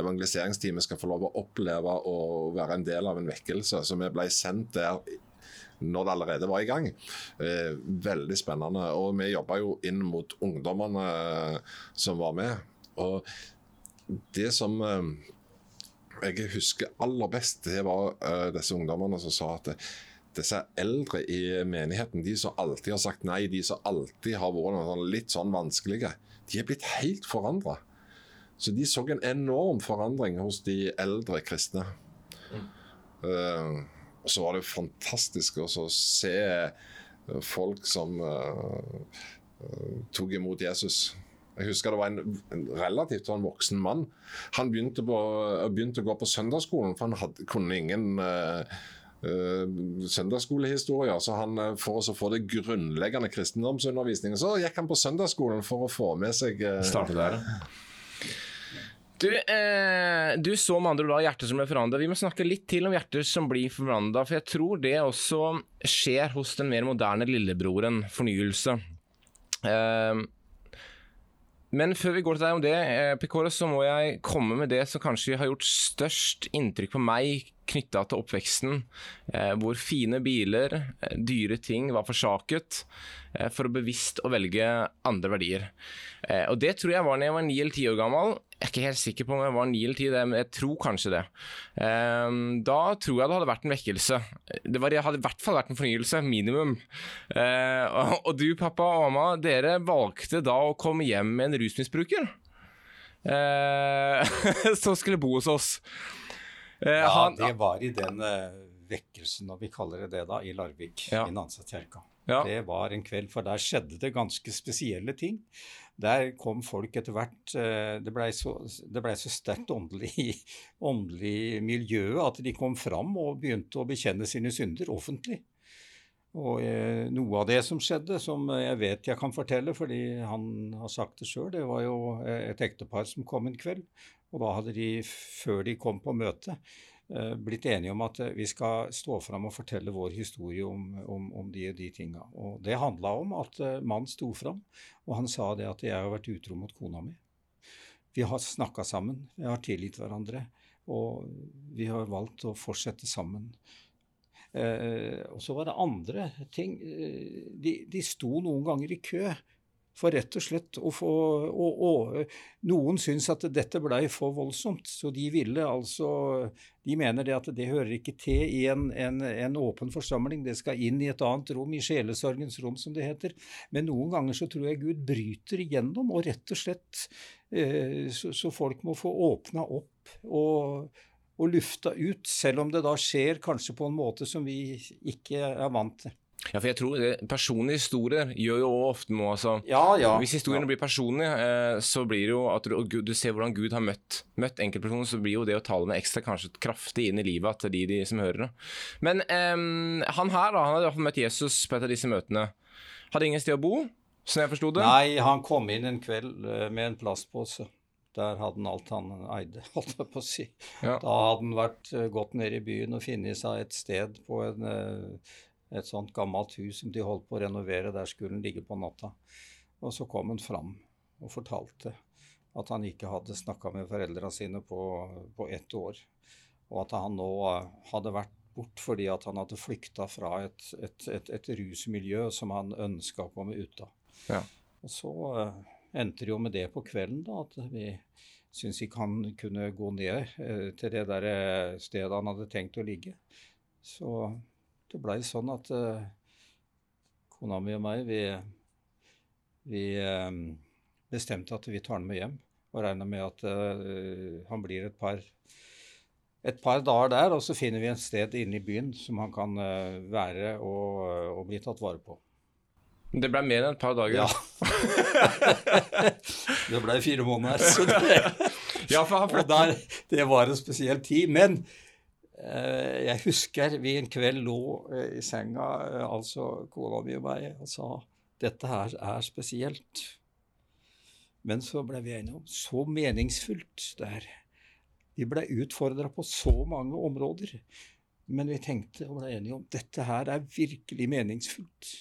evangeliseringsteamet skal få lov å oppleve å være en del av en vekkelse. Så vi ble sendt der når det allerede var i gang. Eh, veldig spennende. Og vi jobba jo inn mot ungdommene eh, som var med. Og det som eh, jeg husker aller best, det var disse ungdommene som sa at disse eldre i menigheten, de som alltid har sagt nei, de som alltid har vært sånn litt sånn vanskelige, de er blitt helt forandra. Så de så en enorm forandring hos de eldre kristne. Mm. Uh, og så var det fantastisk å se eh, folk som uh, tok imot Jesus. Jeg husker det var en, en relativt en voksen mann. Han begynte, på, begynte, å gå på søndagsskolen, for han hadde, kunne ingen uh, søndagsskolehistorier. Så han, for å få det grunnleggende kristendomsundervisningen, så gikk han på søndagsskolen for å få med seg Starte der, du, eh, du, så med andre ord hjerter som ble forandra. Vi må snakke litt til om hjerter som blir forandra, for jeg tror det også skjer hos den mer moderne lillebroren, fornyelse. Eh, men før vi går til deg om det, eh, Pekora, så må jeg komme med det som kanskje har gjort størst inntrykk på meg knytta til oppveksten. Eh, hvor fine biler, eh, dyre ting var forsaket eh, for å bevisst å velge andre verdier. Og det tror jeg var da jeg var ni eller ti år gammel. Jeg er ikke helt sikker på om jeg var ni eller ti, men jeg tror kanskje det. Um, da tror jeg det hadde vært en vekkelse. Det, var, hadde i hvert fall vært en fornyelse, minimum. Og, du, pappa og mamma, dere valgte da å komme hjem med en rusmisbruker. Som skulle bo hos oss. Uh, ja, han, det var i den vekkelsen, når vi kaller det det, da, i Larvik, ja. i Nansetkirka. Ja. Det var en kveld, for der skjedde det ganske spesielle ting. Der kom folk etter hvert eh, Det blei så, ble så sterkt åndelig, åndelig miljø at de kom fram og begynte å bekjenne sine synder offentlig. Og eh, noe av det som skjedde, som jeg vet jeg kan fortelle, fordi han har sagt det sjøl, det var jo eh, et ektepar som kom en kveld. Og da hadde de, før de kom på møte, Eh, blitt enige om at eh, vi skal stå fram og fortelle vår historie om, om, om de og de tinga. Og det handla om at eh, mannen sto fram, og han sa det at jeg har vært utro mot kona mi. Vi har snakka sammen, vi har tilgitt hverandre, og vi har valgt å fortsette sammen. Eh, og så var det andre ting. De, de sto noen ganger i kø for rett og slett å få og, og, Noen syns at dette blei for voldsomt, så de ville altså De mener det at det hører ikke til i en, en, en, åpen forsamling, det skal inn i et annet rom, i sjelesorgens rom, som det heter. Men noen ganger så tror jeg Gud bryter igjennom, og rett og slett eh, så, så, folk må få åpna opp og, og lufta ut, selv om det da skjer kanskje på en måte som vi ikke er vant til. Ja, for jeg tror det, Personlige historier gjør jo ofte noe. altså. Ja, ja. Hvis historiene ja. blir personlige, eh, så blir det jo at du, Gud, du ser hvordan Gud har møtt, møtt enkeltpersoner, så blir jo det å tale med ekstra kanskje kraftig inn i livet til de, de som hører det. Men eh, han her da, han hadde i hvert fall møtt Jesus på et av disse møtene. Hadde ingen sted å bo, som jeg forsto det. Nei, han kom inn en kveld eh, med en plastpose. Der hadde han alt han eide, holdt jeg på å si. Ja. Da hadde han vært, eh, gått ned i byen og funnet seg et sted på en, eh, et sånt gammelt hus som de holdt på å renovere. Der skulle han ligge på natta. Og så kom han fram og fortalte at han ikke hadde snakka med foreldrene sine på, på ett år. Og at han nå eh, hadde vært bort fordi at han hadde flykta fra et, et, et, et rusmiljø som han ønska å komme ut av. Ja. Og så uh, endte det jo med det på kvelden, da, at vi syntes ikke han kunne gå ned uh, til det der stedet han hadde tenkt å ligge. Så det blei sånn at uh, kona mi og meg, vi, vi eh, bestemte at vi tar han med hjem. Og regna med at uh, han blir et par, et par dager der, og så finner vi et sted inne i byen som han kan uh, være og, og bli tatt vare på. Det ble mer enn et par dager. Ja. det ble fire måneder. Så det, Ja, for han og der, det var en spesiell tid. Men jeg husker vi en kveld lå eh, i senga, eh, altså kona mi og meg, og sa dette her er spesielt. Men så ble vi enige om så meningsfullt det er. Vi ble utfordra på så mange områder. Men vi tenkte og ble enige om dette her er virkelig meningsfullt.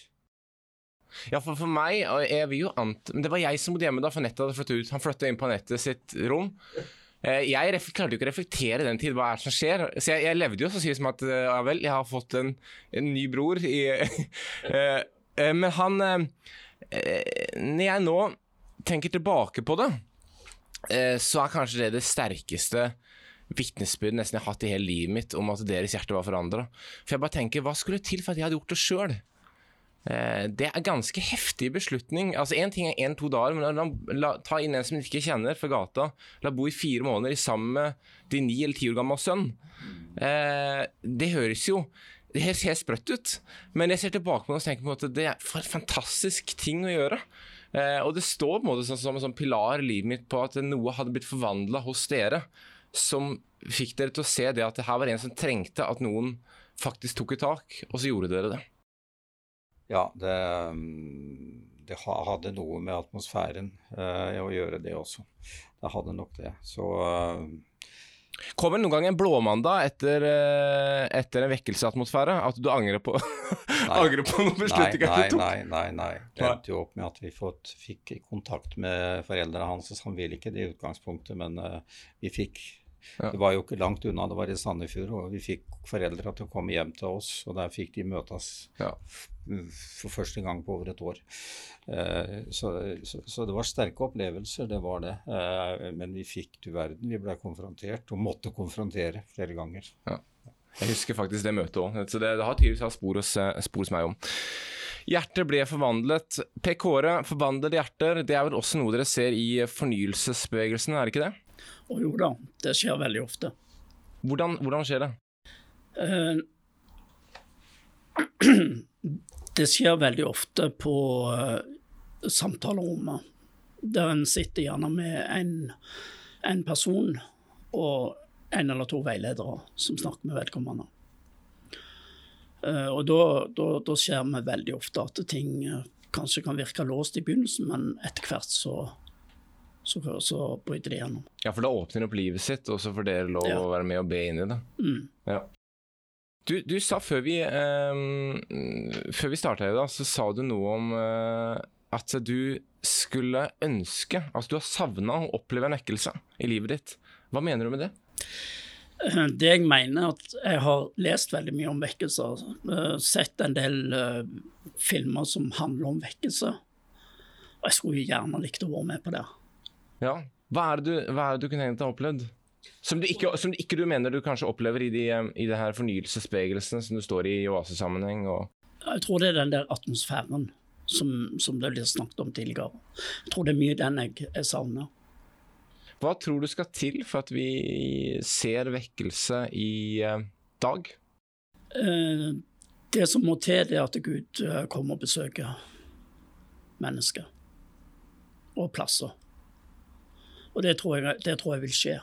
Ja, for, for meg er vi jo ant... Men det var jeg som bodde hjemme da for nettet hadde flyttet ut. Han flytta inn på Anette sitt rom. Eh, Jeg klarte jo ikke å reflektere den tid, hva er det som skjer? Så jeg, jeg levde jo så sier si som at eh, ja vel, jeg har fått en, en ny bror i eh, Men han Når jeg nå tenker tilbake på det, så er kanskje det det sterkeste vitnesbyrd nesten jeg har hatt i hele livet mitt om at deres hjerte var forandra. For jeg bare tenker, hva skulle til for at jeg hadde gjort det sjøl? Eh, Det er ganske heftig beslutning. Altså Én ting er én-to dager, men la, la, ta inn en som du ikke kjenner fra gata. La bo i fire måneder sammen med din ni eller ti år gamle sønn. Eh, det høres jo det ser helt sprøtt ut, men jeg ser tilbake på det og tenker på at det er for en fantastisk ting å gjøre. Eh, og det står på en måte som, som en sånn pilar i livet mitt på at noe hadde blitt forvandla hos dere, som fikk dere til å se det at det her var en som trengte at noen faktisk tok et tak, og så gjorde dere det. Ja, det, mm, det hadde noe med atmosfæren eh, å gjøre, det også. Det hadde nok det. Så eh, Kommer noen gang en blåmandag etter, eh, etter en vekkelseatmosfære? At du angrer på, angrer på noen nei, beslutninger nei, du tok? nei, nei, nei. Det Nei. endte jo opp med at vi fått, fikk kontakt med foreldrene hans. Han ville ikke det i utgangspunktet, men eh, vi fikk Ja. Det var jo ikke langt unna, det var i Sandefjord, og vi fikk foreldra til å komme hjem til oss. Og der fikk de møtes Ja. for første gang på over et år. Eh, så, så, så det var sterke opplevelser, det var det. Eh, men vi fikk du verden, vi ble konfrontert, og måtte konfrontere flere ganger. Jeg husker faktisk det møtet òg, så det, det har tydeligvis hatt spor spor hos meg om. Hjertet ble forvandlet. Per Kåre, forvandlede hjerter, det er vel også noe dere ser i fornyelsesbevegelsen, er det ikke det? Og jo da, det skjer veldig ofte. Hvordan, hvordan skjer det? Eh, Det skjer veldig ofte på eh, samtalerommet, der en sitter gjerne med en, en person og en eller to veiledere som snakker med vedkommende. Eh, Og da, da, da skjer vi veldig ofte at ting kanskje kan virke låst i begynnelsen, men etter hvert så, så, så bryter det gjennom. Ja, for da åpner opp livet sitt, og så får dere lov Ja. å være med og be inn i det. Mm. Ja. Du, du sa før vi, eh, før vi starta i dag, så sa du noe om eh, at du skulle ønske Altså du har savna å oppleve en vekkelse i livet ditt. Hva mener du med det? Det jeg mener, er at jeg har lest veldig mye om vekkelser. eh, Sett en del eh, filmer som handler om vekkelse. Og jeg skulle gjerne likt å være med på det. Ja. Hva er det du, hva er det du kunne egentlig ha opplevd? Som du ikke, som du ikke du mener du kanskje opplever i de, eh, i de her fornyelsesbevegelsene som du står i i oasesammenheng? Jeg tror det er den der atmosfæren som, som det ble snakket om tidligere. Jeg tror det er mye den jeg, jeg savner. Hva tror du skal til for at vi ser vekkelse i eh, dag? Eh, Det som må til, det er at Gud kommer og besøker mennesker og plasser. Og det tror jeg, det tror jeg vil skje.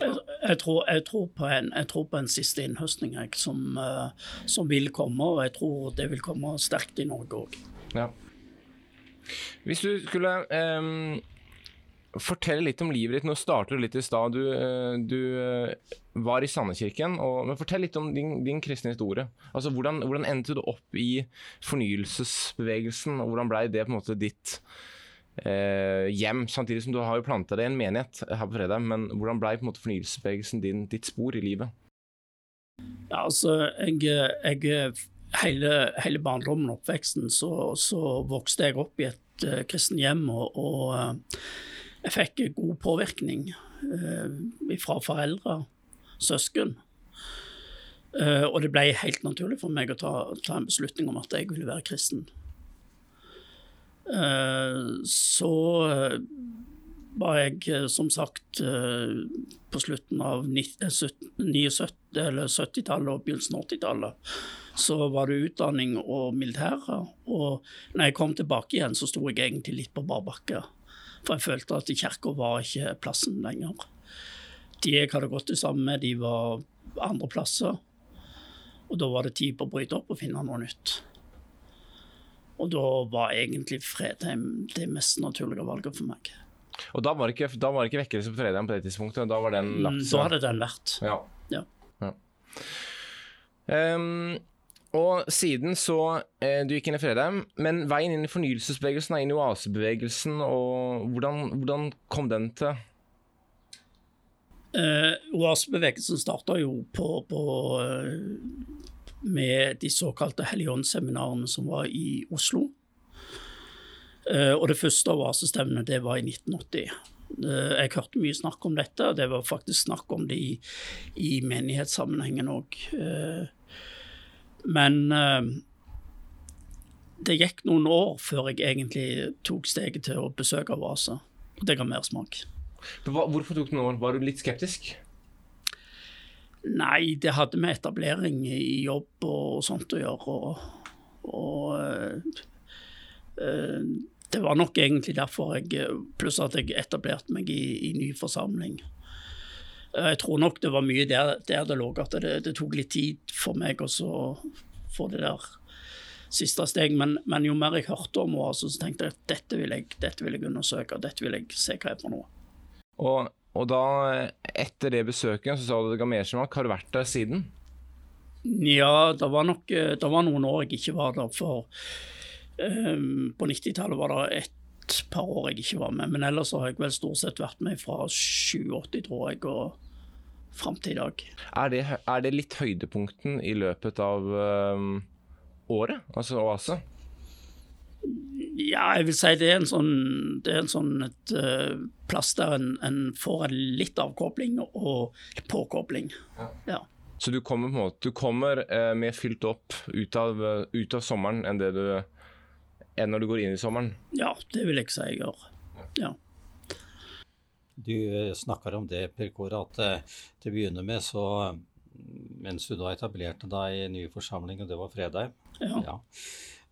Jeg, jeg, tror, jeg, tror en, jeg, tror, på en, siste innhøstning som, uh, som, vil komme, og jeg tror det vil komme sterkt i Norge òg. Ja. Hvis du skulle um, fortelle litt om livet ditt Nå starter du litt i stad. Du, uh, du var i Sandekirken. Men fortell litt om din, din kristne historie. Altså, hvordan, hvordan endte du opp i fornyelsesbevegelsen, og hvordan ble det på en måte ditt eh, hjem, samtidig som du har jo planta deg i en menighet her på fredag. Men hvordan ble på en måte fornyelsesbevegelsen din ditt spor i livet? Ja, altså, jeg, jeg hele, hele, barndommen og oppveksten så, så, vokste jeg opp i et uh, kristen hjem, og, og uh, jeg fikk god påvirkning uh, fra foreldre, søsken. Uh, og det ble helt naturlig for meg å ta, ta en beslutning om at jeg ville være kristen. Eh, så eh, var jeg eh, som sagt på slutten av 70-tallet og begynnelsen av 80-tallet så var det utdanning og militæret. Og når jeg kom tilbake igjen, så sto jeg egentlig litt på bar bakke. For jeg følte at kirka var ikke plassen lenger. De jeg hadde gått sammen med, de var andre plasser. Og da var det tid på å bryte opp og finne noe nytt. Og da var egentlig Fredheim det mest naturlige valget for meg. Og da var det ikke, da var det ikke vekkelse på Fredheim på det tidspunktet? Da var den lagt? Da hadde den vært. Ja. ja. ja. Um, og siden så eh, Du gikk inn i Fredheim, men veien inn i fornyelsesbevegelsen er inn i oasebevegelsen, og hvordan, hvordan kom den til? Eh, oasebevegelsen starta jo på, på uh, med de såkalte Helligåndsseminarene som var i Oslo. Eh, og det første oasestevnet det var i 1980. Eh, jeg hørte mye snakk om dette, og det var faktisk snakk om det i, i menighetssammenhengen òg. Eh, men det gikk noen år før jeg egentlig tok steget til å besøke Oase. Det ga mersmak. Hvorfor tok det noen år? Var du litt skeptisk? Nei, det hadde med etablering i jobb og sånt å gjøre. Og, og øh, det var nok egentlig derfor jeg Pluss at jeg etablerte meg i, i ny forsamling. Jeg tror nok det var mye der, der det lå, at det, det, tok litt tid for meg å få det der siste steg. Men, men, jo mer jeg hørte om henne, så tenkte jeg at dette vil jeg, dette vil jeg undersøke, dette vil jeg se hva er for noe. Og og da, etter det besøket, så sa du til ga. Har du vært der siden? Ja, det var nok det var noen år jeg ikke var der. For um, på 90-tallet var det et par år jeg ikke var med. Men ellers har jeg vel stort sett vært med fra 87, tror jeg, og fram til i dag. Er det, er det litt høydepunkten i løpet av um, året, altså Oase? Ja, jeg vil si det er en sånn, det er en sånn et, uh, plass der en, en, får litt avkobling og påkobling. Ja. ja. Så du kommer, på en måte, du kommer uh, mer fylt opp ut av, uh, ut av, sommeren enn det du enn når du går inn i sommeren? Ja, det vil jeg si jeg gjør. Ja. Du snakker om det, Per Kåre, at til å begynne med så Mens du da etablerte deg i ny forsamling, og det var fredag ja. ja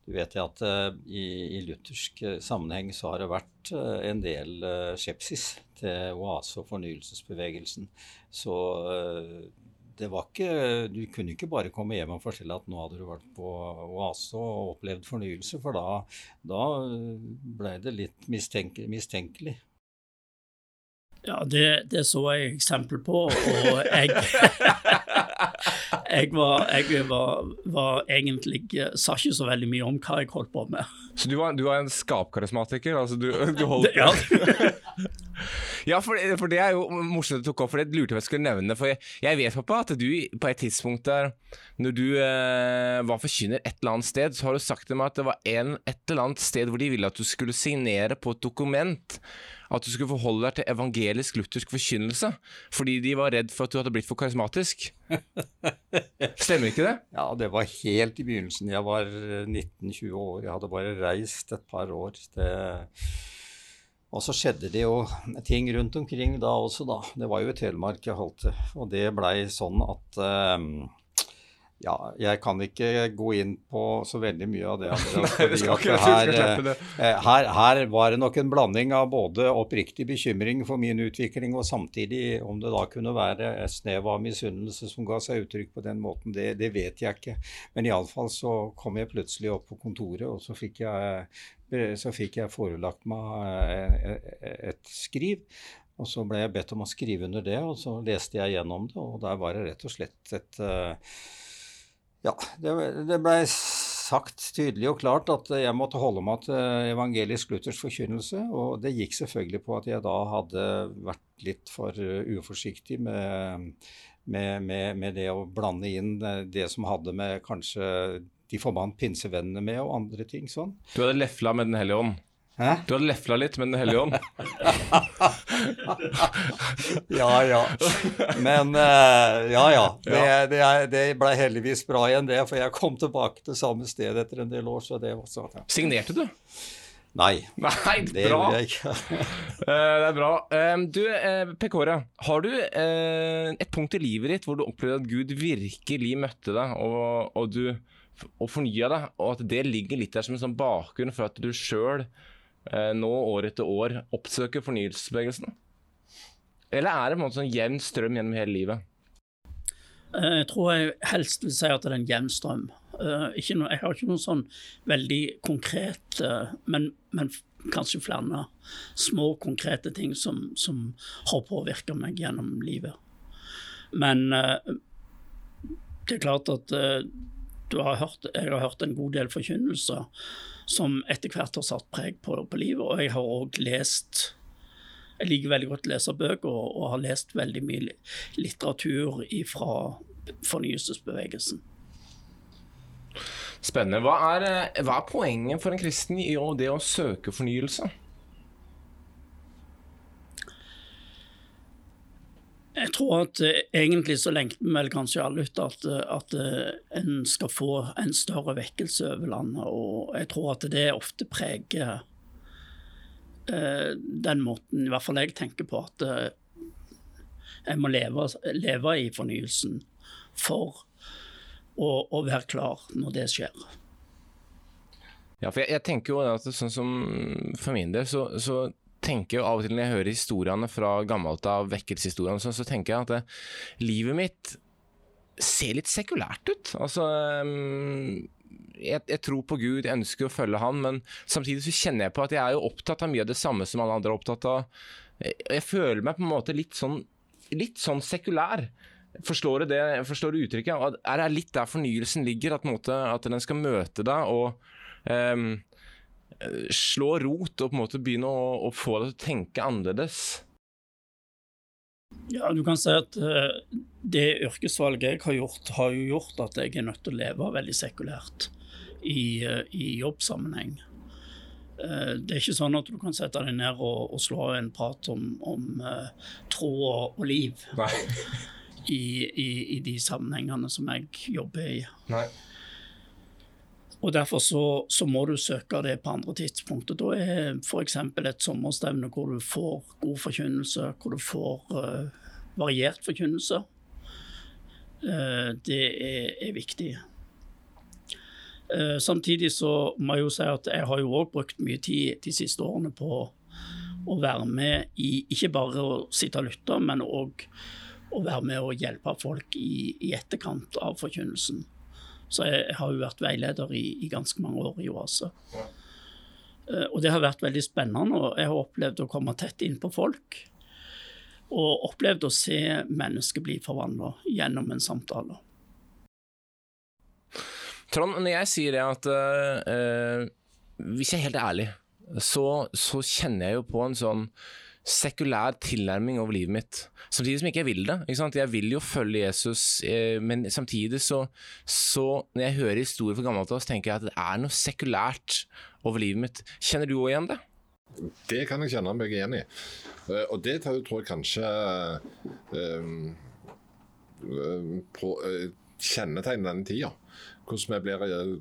du vet at uh, i, i, luthersk eh, sammenheng så har det vært uh, en del skepsis til oase- og fornyelsesbevegelsen. Så det var ikke Du kunne ikke bare komme hjem og fortelle at nå hadde du vært på oase og opplevd fornyelse, for da, da ble det litt mistenke, mistenkelig. Ja, det, det, så jeg eksempel på, og jeg jeg var, jeg var, var, egentlig Sa ikke så veldig mye om hva jeg holdt på med. Så du var, du var en skapkarismatiker? Altså du, du holdt Ja, ja for, for, det er jo morsomt du tok opp, for det lurte jeg skulle nevne. For jeg, jeg vet pappa, at du på et tidspunkt der når du eh, var forkynner et eller annet sted, så har du sagt til meg at det var en, et eller annet sted hvor de ville at du skulle signere på et dokument at du skulle forholde deg til evangelisk-luthersk forkynnelse fordi de var redd for at du hadde blitt for karismatisk. Stemmer ikke det? Ja, det var helt i begynnelsen. Jeg var 19-20 år. Jeg hadde bare reist et par år. Det... Og så skjedde det jo ting rundt omkring da også, da. Det var jo i Telemark jeg holdt til. Og det blei sånn at um, Ja, jeg kan ikke gå inn på så veldig mye av det. Andreas, Nei, ikke- her, det. eh, her, her var det nok en blanding av både oppriktig bekymring for min utvikling, og samtidig om det da kunne være et snev av misunnelse som ga seg uttrykk på den måten, det, det vet jeg ikke. Men iallfall så kom jeg plutselig opp på kontoret, og så fikk jeg, så fikk jeg forelagt meg eh, et skriv. Og så ble jeg bedt om å skrive under det, og så leste jeg gjennom det, og der var det rett og slett et eh, Ja, det, det blei sagt tydelig og klart at jeg måtte holde meg til evangelisk-luthersk forkynnelse, og det gikk selvfølgelig på at jeg da hadde vært litt for eh, uforsiktig med, med, med, med det å blande inn eh, det som hadde med kanskje de forbandt pinsevennene med, og andre ting sånn. Du hadde lefla med Den hellige ånd. Hæ? Du hadde lefla litt med Den hellige ånd. Ja, ja. Men uh, ja, ja. Det, det, det ble heldigvis bra igjen, det. For jeg kom tilbake til samme sted etter en del år. Så det var sånn. Ja. Signerte du? Nei, Nei, det bra. gjorde jeg ikke. uh, det er bra. Um, du, uh, Pekora, har du eh, et punkt i livet ditt hvor du opplevde at Gud virkelig møtte deg, og, og du og fornya deg, og at det ligger litt der som en sånn bakgrunn for at du sjøl eh, nå år etter år oppsøker fornyelsesbevegelsen? Eller er det på en måte sånn jevn strøm gjennom hele livet? Eh, Jeg tror jeg helst vil si at det er en jevn strøm. Eh, jeg har ikke noe sånn veldig konkret, eh, men, men kanskje flere små, konkrete ting som, som har påvirka meg gjennom livet. Men eh, det er klart at eh, har hørt, jeg har hørt en god del forkynnelser som etter hvert har satt preg på, på livet, og jeg har òg lest jeg liker veldig godt å lese bøker, og, og har lest veldig mye litteratur fra fornyelsesbevegelsen. Spennende. Hva er, eh, hva er poenget for en kristen i det å søke fornyelse? Jeg tror at eh, egentlig så lengter vi vel kanskje alle ut at, eh, at eh, en skal få en større vekkelse over landet, og jeg tror at det ofte preger eh, den måten i hvert fall jeg tenker på, at jeg må leve, leve i fornyelsen for å, å være klar når det skjer. Ja, for jeg, jeg tenker jo at sånn som for min del, så, så tenker jo av og til når jeg hører historiene fra gammelt av vekkelseshistoriene, så, så tenker jeg at det, livet mitt ser litt sekulært ut. Altså um, jeg, jeg tror på Gud, jeg ønsker å følge Han, men samtidig så kjenner jeg på at jeg er jo opptatt av mye av det samme som alle andre er opptatt av. Jeg, jeg føler meg på en måte litt sånn, litt sånn sekulær. Forstår du det? Forstår du uttrykket? Er det litt der fornyelsen ligger? At, måte, at den skal møte deg og ehm, slå rot og på en måte begynne å, å få deg til å tenke annerledes? Ja, du kan si at eh, det yrkesvalget jeg har gjort, har jo gjort at jeg er nødt til å leve veldig sekulært i, eh, i jobbsammenheng. Eh, det er ikke sånn at du kan sette deg ned og, og slå en prat om, om uh, tro og, liv i, i, i de sammenhengene som jeg jobber i. Nei. Og Derfor så, så må du søke det på andre tidspunkter. Da er f.eks. et sommerstevne hvor du får god forkynnelse, hvor du får uh, variert forkynnelse. uh, det er, er viktig. Uh, samtidig så må jeg jo si at jeg har jo òg brukt mye tid de siste årene på å være med i ikke bare å sitte og lytte, men òg å være med og hjelpe folk i, i etterkant av forkynnelsen. Så jeg, har jo vært veileder i, i ganske mange år i Oase. Eh, og det har vært veldig spennende, og jeg har opplevd å komme tett inn på folk. Og opplevd å se mennesker bli forvandla gjennom en samtale. Trond, når jeg sier det at eh, Hvis jeg er helt ærlig, så, så kjenner jeg jo på en sånn sekulær tilnærming over livet mitt. Samtidig som ikke jeg vil det. Ikke sant? Jeg vil jo følge Jesus, eh, men samtidig så, så Når jeg hører historier fra gammelt av, så tenker jeg at det er noe sekulært over livet mitt. Kjenner du òg igjen det? Det kan jeg kjenne meg igjen i. Eh, Og det tror jeg kanskje eh, på, kjennetegner denne tida. Hvordan vi blir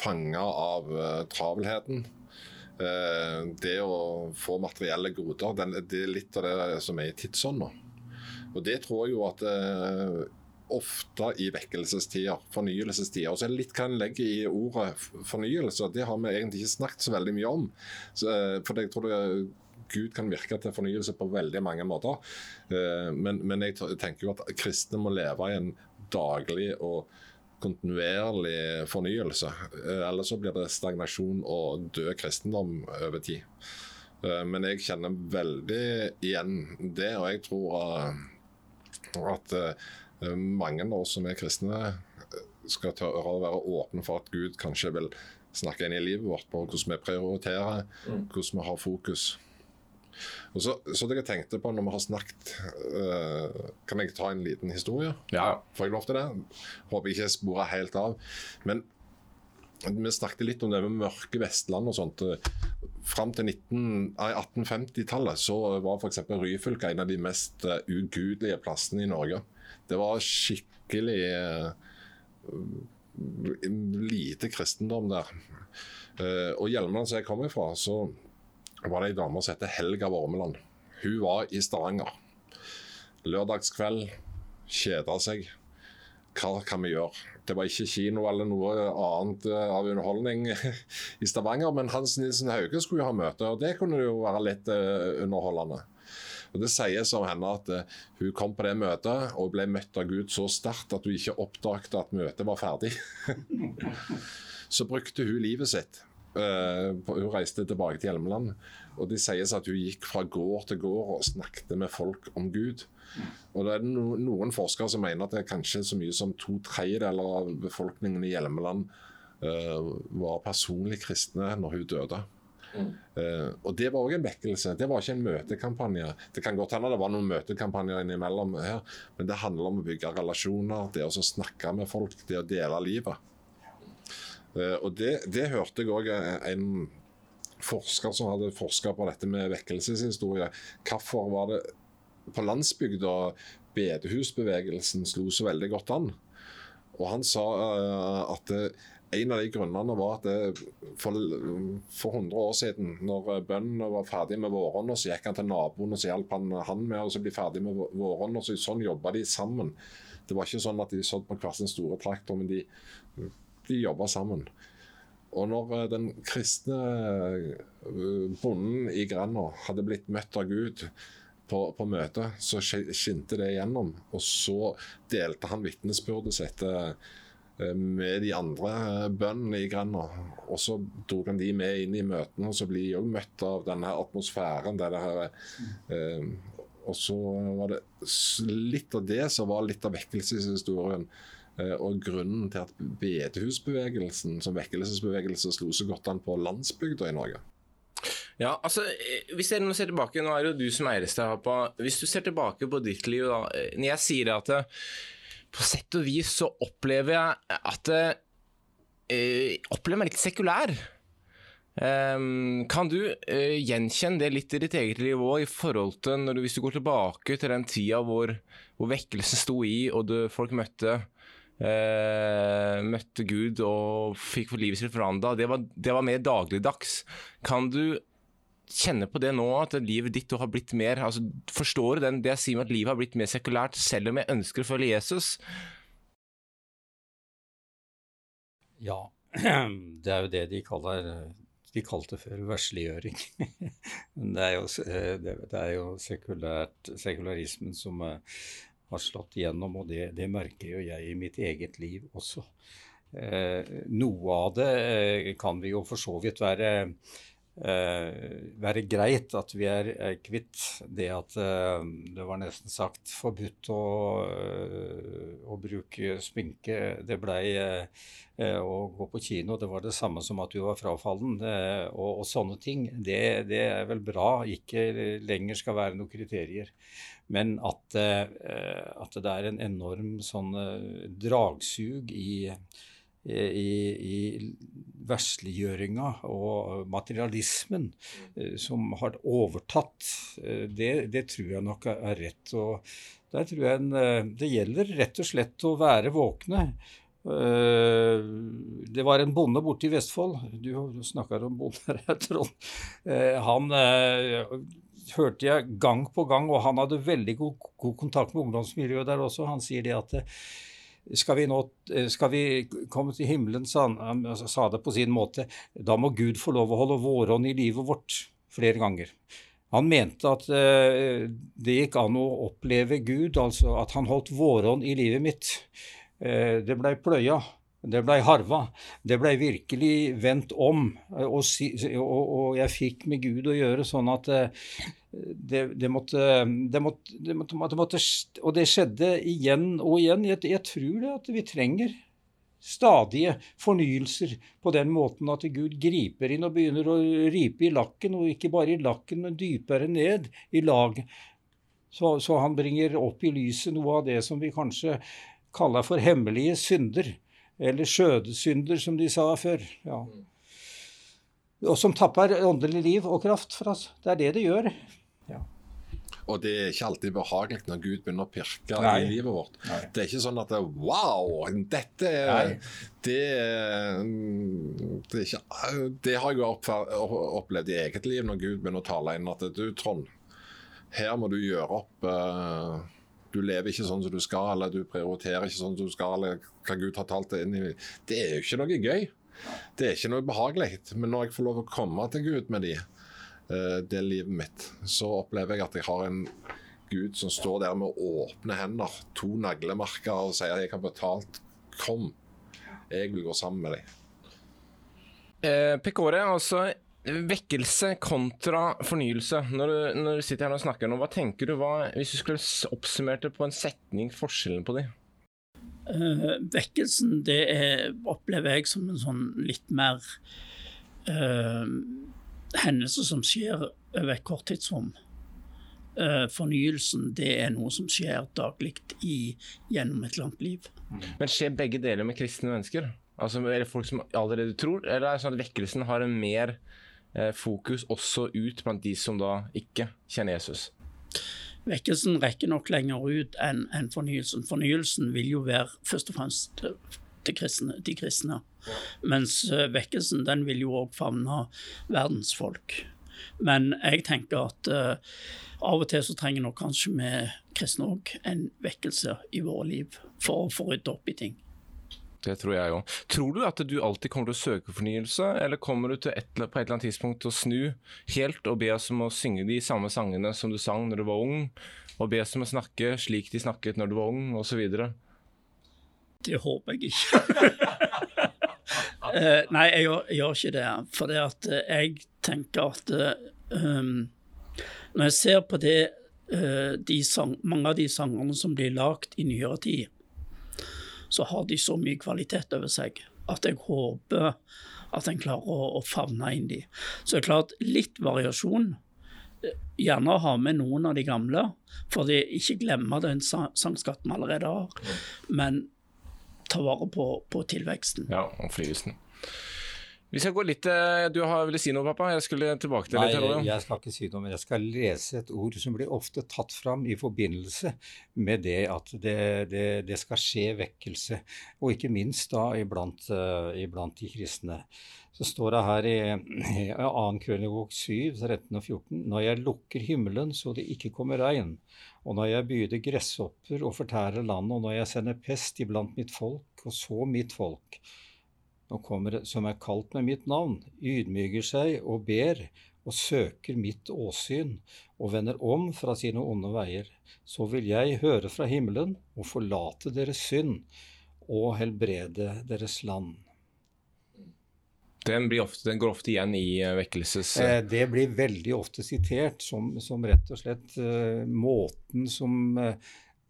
fanga av travelheten. Eh, det å få materielle goder. Det er litt av det som er i tidsånda. Og det tror jeg jo at eh, ofte i vekkelsestider, fornyelsestider. Og så er det litt hva en legger i ordet fornyelse. Det har vi egentlig ikke snakket så veldig mye om. Så, eh, for jeg tror det, Gud kan virke til fornyelse på veldig mange måter. Men, men jeg tenker jo at kristne må leve i en daglig og kontinuerlig fornyelse. Eh, ellers så blir det stagnasjon og død kristendom over tid. Men jeg kjenner veldig igjen det, og jeg tror at Eh, mange av oss som er kristne, eh, skal tørre å være åpne for at Gud kanskje vil snakke inn i livet vårt på hvordan vi prioriterer, mm. hvordan vi har fokus. Og så, så det jeg tenkte på når vi har snakket uh, Kan jeg ta en liten historie? Ja. Får jeg lov til det? Håper jeg ikke sporer helt av. Men vi snakket litt om det med mørke Vestland og sånt. Fram til 1850-tallet så var f.eks. Ryfylke en av de mest ugudelige plassene i Norge. Det var skikkelig uh, lite kristendom der. Uh, og Hjelmeland, som jeg kommer fra, så var det ei dame som heter Helga Vormeland. Hun var i Stavanger. Lørdagskveld, kjeda seg. Hva kan vi gjøre? Det var ikke kino eller noe annet eh, av underholdning i Stavanger, men Hans Nilsen Hauge skulle jo ha møte, og det kunne jo være litt underholdende. Og Det sies om henne at uh, hun kom på det møtet og ble møtt av Gud så sterkt at hun ikke oppdaget at møtet var ferdig. så brukte hun livet sitt. Uh, hun reiste tilbake til Hjelmeland. Og Det sies at hun gikk fra gård til gård og snakket med folk om Gud. Og det er Noen forskere som mener at det er kanskje så mye som to tredjedeler av befolkningen i Hjelmeland uh, var personlig kristne når hun døde. Uh, og Det var òg en vekkelse. Det var ikke en møtekampanje. Det kan godt hende det var noen møtekampanjer innimellom her, men det handler om å bygge relasjoner, det å snakke med folk, det å dele livet. Uh, og det, det, hørte jeg òg en forsker som hadde forska på dette med vekkelseshistorie. Hvorfor var det på landsbygda bedehusbevegelsen slo så veldig godt an? Og Han sa uh, at en av de grunnene var at det, for, for 100 år siden, når bøndene var ferdig med våronna, så gikk han til naboen og så hjalp han, han med å bli ferdig med våronna. Så sånn jobba de sammen. Det var ikke sånn at de satt på hver sin store traktor, men de, de jobba sammen. Og når eh, den kristne eh, bonden i grenda hadde blitt møtt av Gud på, på møtet, så skinte det igjennom. Og så delte han vitnesbyrdet sitt Eh, med de andre bøndene i grenda. Og så tok han de med inn i møtene, og så blir de òg møtt av denne atmosfæren. Det og så var det litt av det som var litt av vekkelseshistorien. Eh, og grunnen til at bedehusbevegelsen som vekkelsesbevegelse slo så godt an på landsbygda i Norge. Ja, altså, eh, hvis jeg nå ser tilbake, nå er det jo du som eier Eirestad, hvis du ser tilbake på ditt liv, da, når jeg sier at på sett og vis så opplever jeg at jeg eh, opplever meg litt sekulær. Um, kan du uh, gjenkjenne det litt i ditt eget liv òg, i forhold til du, hvis du går tilbake til den tida hvor, hvor vekkelsen sto i, og du, folk møtte uh, møtte Gud og fikk livet sitt forandra. Det, det, var mer dagligdags. Kan du kjenne på det nå, at livet ditt har blitt mer altså, Forstår du det jeg sier med at livet har blitt mer sekulært, selv om jeg ønsker å følge Jesus? Ja, det er jo det de kaller De kalte før versliggjøring. Men det er jo, eh, det er jo sekularismen som eh, har slått igjennom, og det, det merker jo jeg i mitt eget liv også. Eh, noe av det eh, kan vi jo for så vidt være være greit at vi er, er kvitt det at eh, det var nesten sagt forbudt å, eh, å bruke sminke. Det blei eh, eh, å gå på kino, det var det samme som at du var frafallen. Og, og, sånne ting. Det, det, er vel bra ikke lenger skal være noen kriterier. Men at, eh, at det er en enorm sånn dragsug i i, i versliggjøringa og materialismen eh, som har overtatt, eh, det, det, tror jeg nok er rett. Og der tror jeg en, eh, det gjelder rett og slett å være våkne. Det var en bonde borte i Vestfold, du snakker om bonder her, Trond. Han hørte jeg gang på gang, og han hadde veldig god, god kontakt med ungdomsmiljøet der også. Han sier det at eh, skal vi, nå, eh, skal vi komme til himmelen, sa han, altså, sa det på sin måte, da må Gud få lov å holde vårånd i livet vårt flere ganger. Han mente at uh, det gikk an å oppleve Gud, altså at han holdt vårånd i livet mitt. Uh, det blei pløya. Det blei harva. Det blei virkelig vendt om. Og, jeg fikk med Gud å gjøre sånn at det, det, måtte, det, måtte, det måtte, Og det skjedde igjen og igjen. Jeg, jeg tror det at vi trenger stadige fornyelser på den måten at Gud griper inn og begynner å ripe i lakken, og ikke bare i lakken, men dypere ned i lag. Så, så han bringer opp i lyset noe av det som vi kanskje kaller for hemmelige synder. Eller skjødesynder, som de sa før. Ja. Og som tapper åndelig liv og kraft for oss. Det er det det gjør. Og det er ikke alltid behagelig når Gud begynner å pirke Nei. i livet vårt. Nei. Det er ikke sånn at Wow! Dette er det, det, er ikke, det har jeg opplevd i eget liv, når Gud begynner å tale inn at du, Trond, her må du gjøre opp uh, du lever ikke sånn som du skal, eller du prioriterer ikke sånn som du skal, eller hva Gud har talt deg inn i. Det er jo ikke noe gøy. Det er ikke noe behagelig. Men når jeg får lov å komme til Gud med de, eh, det livet mitt, så opplever jeg at jeg har en Gud som står der med åpne hender, to naglemerker, og sier at jeg har betalt. Kom, jeg vil gå sammen med deg. Eh, Pekore, altså Vekkelse kontra fornyelse. Når du, når du, sitter her og snakker nå, hva tenker du, hva, hvis du skulle oppsummert det på en setning, forskjellen på de? Uh, vekkelsen, det er, opplever jeg som en sånn litt mer uh, hendelse som skjer over et kort tidsrom. Uh, fornyelsen, det er noe som skjer daglig gjennom et langt liv. Men skjer begge deler med kristne mennesker? Altså, er det folk som allerede tror, eller er det sånn at vekkelsen har en mer Eh, fokus også ut blant de som da ikke kjenner Jesus? Vekkelsen rekker nok lenger ut enn en fornyelsen. Fornyelsen vil jo være først og fremst til kristne, de kristne. Mens eh, vekkelsen den vil jo òg favne verdensfolk. Men jeg tenker at uh, av og til så trenger nok kanskje vi kristne òg en vekkelse i våre liv for å få rydde opp i ting. Det tror jeg òg. Tror du at du alltid kommer til å søke fornyelse, eller kommer du til et, på et eller annet tidspunkt til å snu helt og be oss om å synge de samme sangene som du sang når du var ung, og be oss om å snakke slik de snakket når du var ung, osv.? Det håper jeg ikke. uh, nei, jeg gjør, jeg gjør, ikke det. For det at uh, jeg tenker at uh, Når jeg ser på det, sang, mange av de sangene som blir lagd i nyere tid, så har de så mye kvalitet over seg at jeg håper at en klarer å, å favne inn de. Så det er klart, litt variasjon. Gjerne ha med noen av de gamle, for de ikke glemme den sangskatten vi allerede har. Men ta vare på, på tilveksten. Ja, og flygelsen. Vi skal gå litt eh, Du har ville si noe, pappa? Jeg skulle tilbake til Nei, litt. jeg skal ikke si noe, men jeg skal lese et ord som blir ofte tatt fram i forbindelse med det at det, det, det skal skje vekkelse, og ikke minst da iblant, uh, iblant de kristne. Så står det her i, i 2. Krønikok 7, 13 og 14.: Når jeg lukker himmelen så det ikke kommer regn, og når jeg byder gresshopper og fortærer landet, og når jeg sender pest iblant mitt folk, og så mitt folk, kommer som er kalt med mitt navn, ydmyker seg og ber og søker mitt åsyn og vender om fra sine onde veier, så vil jeg høre fra himmelen og forlate deres synd og helbrede deres land. Den, ofte, den går ofte igjen i uh, vekkelses... Eh, det blir veldig ofte sitert som, som rett og slett uh, måten som uh,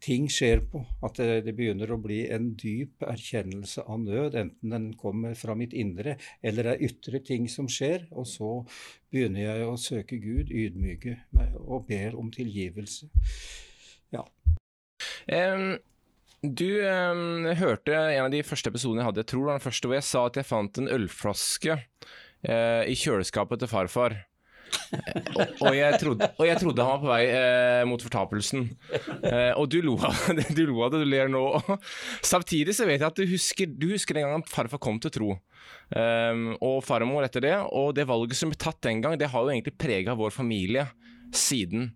ting skjer på. At det, det, begynner å bli en dyp erkjennelse av nød, enten den kommer fra mitt indre eller det er ytre ting som skjer. Og så begynner jeg å søke Gud, ydmyke meg og ber om tilgivelse. Ja. Um, du eh, hørte en av de første episodene jeg hadde, jeg tror den første, hvor jeg sa at jeg fant en ølflaske eh, i kjøleskapet til farfar og, jeg trodde, og, jeg trodde, han var på vei eh, mot fortapelsen. Eh, og du lo, av, du lo av det, du ler nå. Samtidig så vet jeg at du husker, du husker den gangen farfar kom til tro. Um, og farmor etter det. Og det valget som ble tatt den gang, det har jo egentlig prega vår familie siden.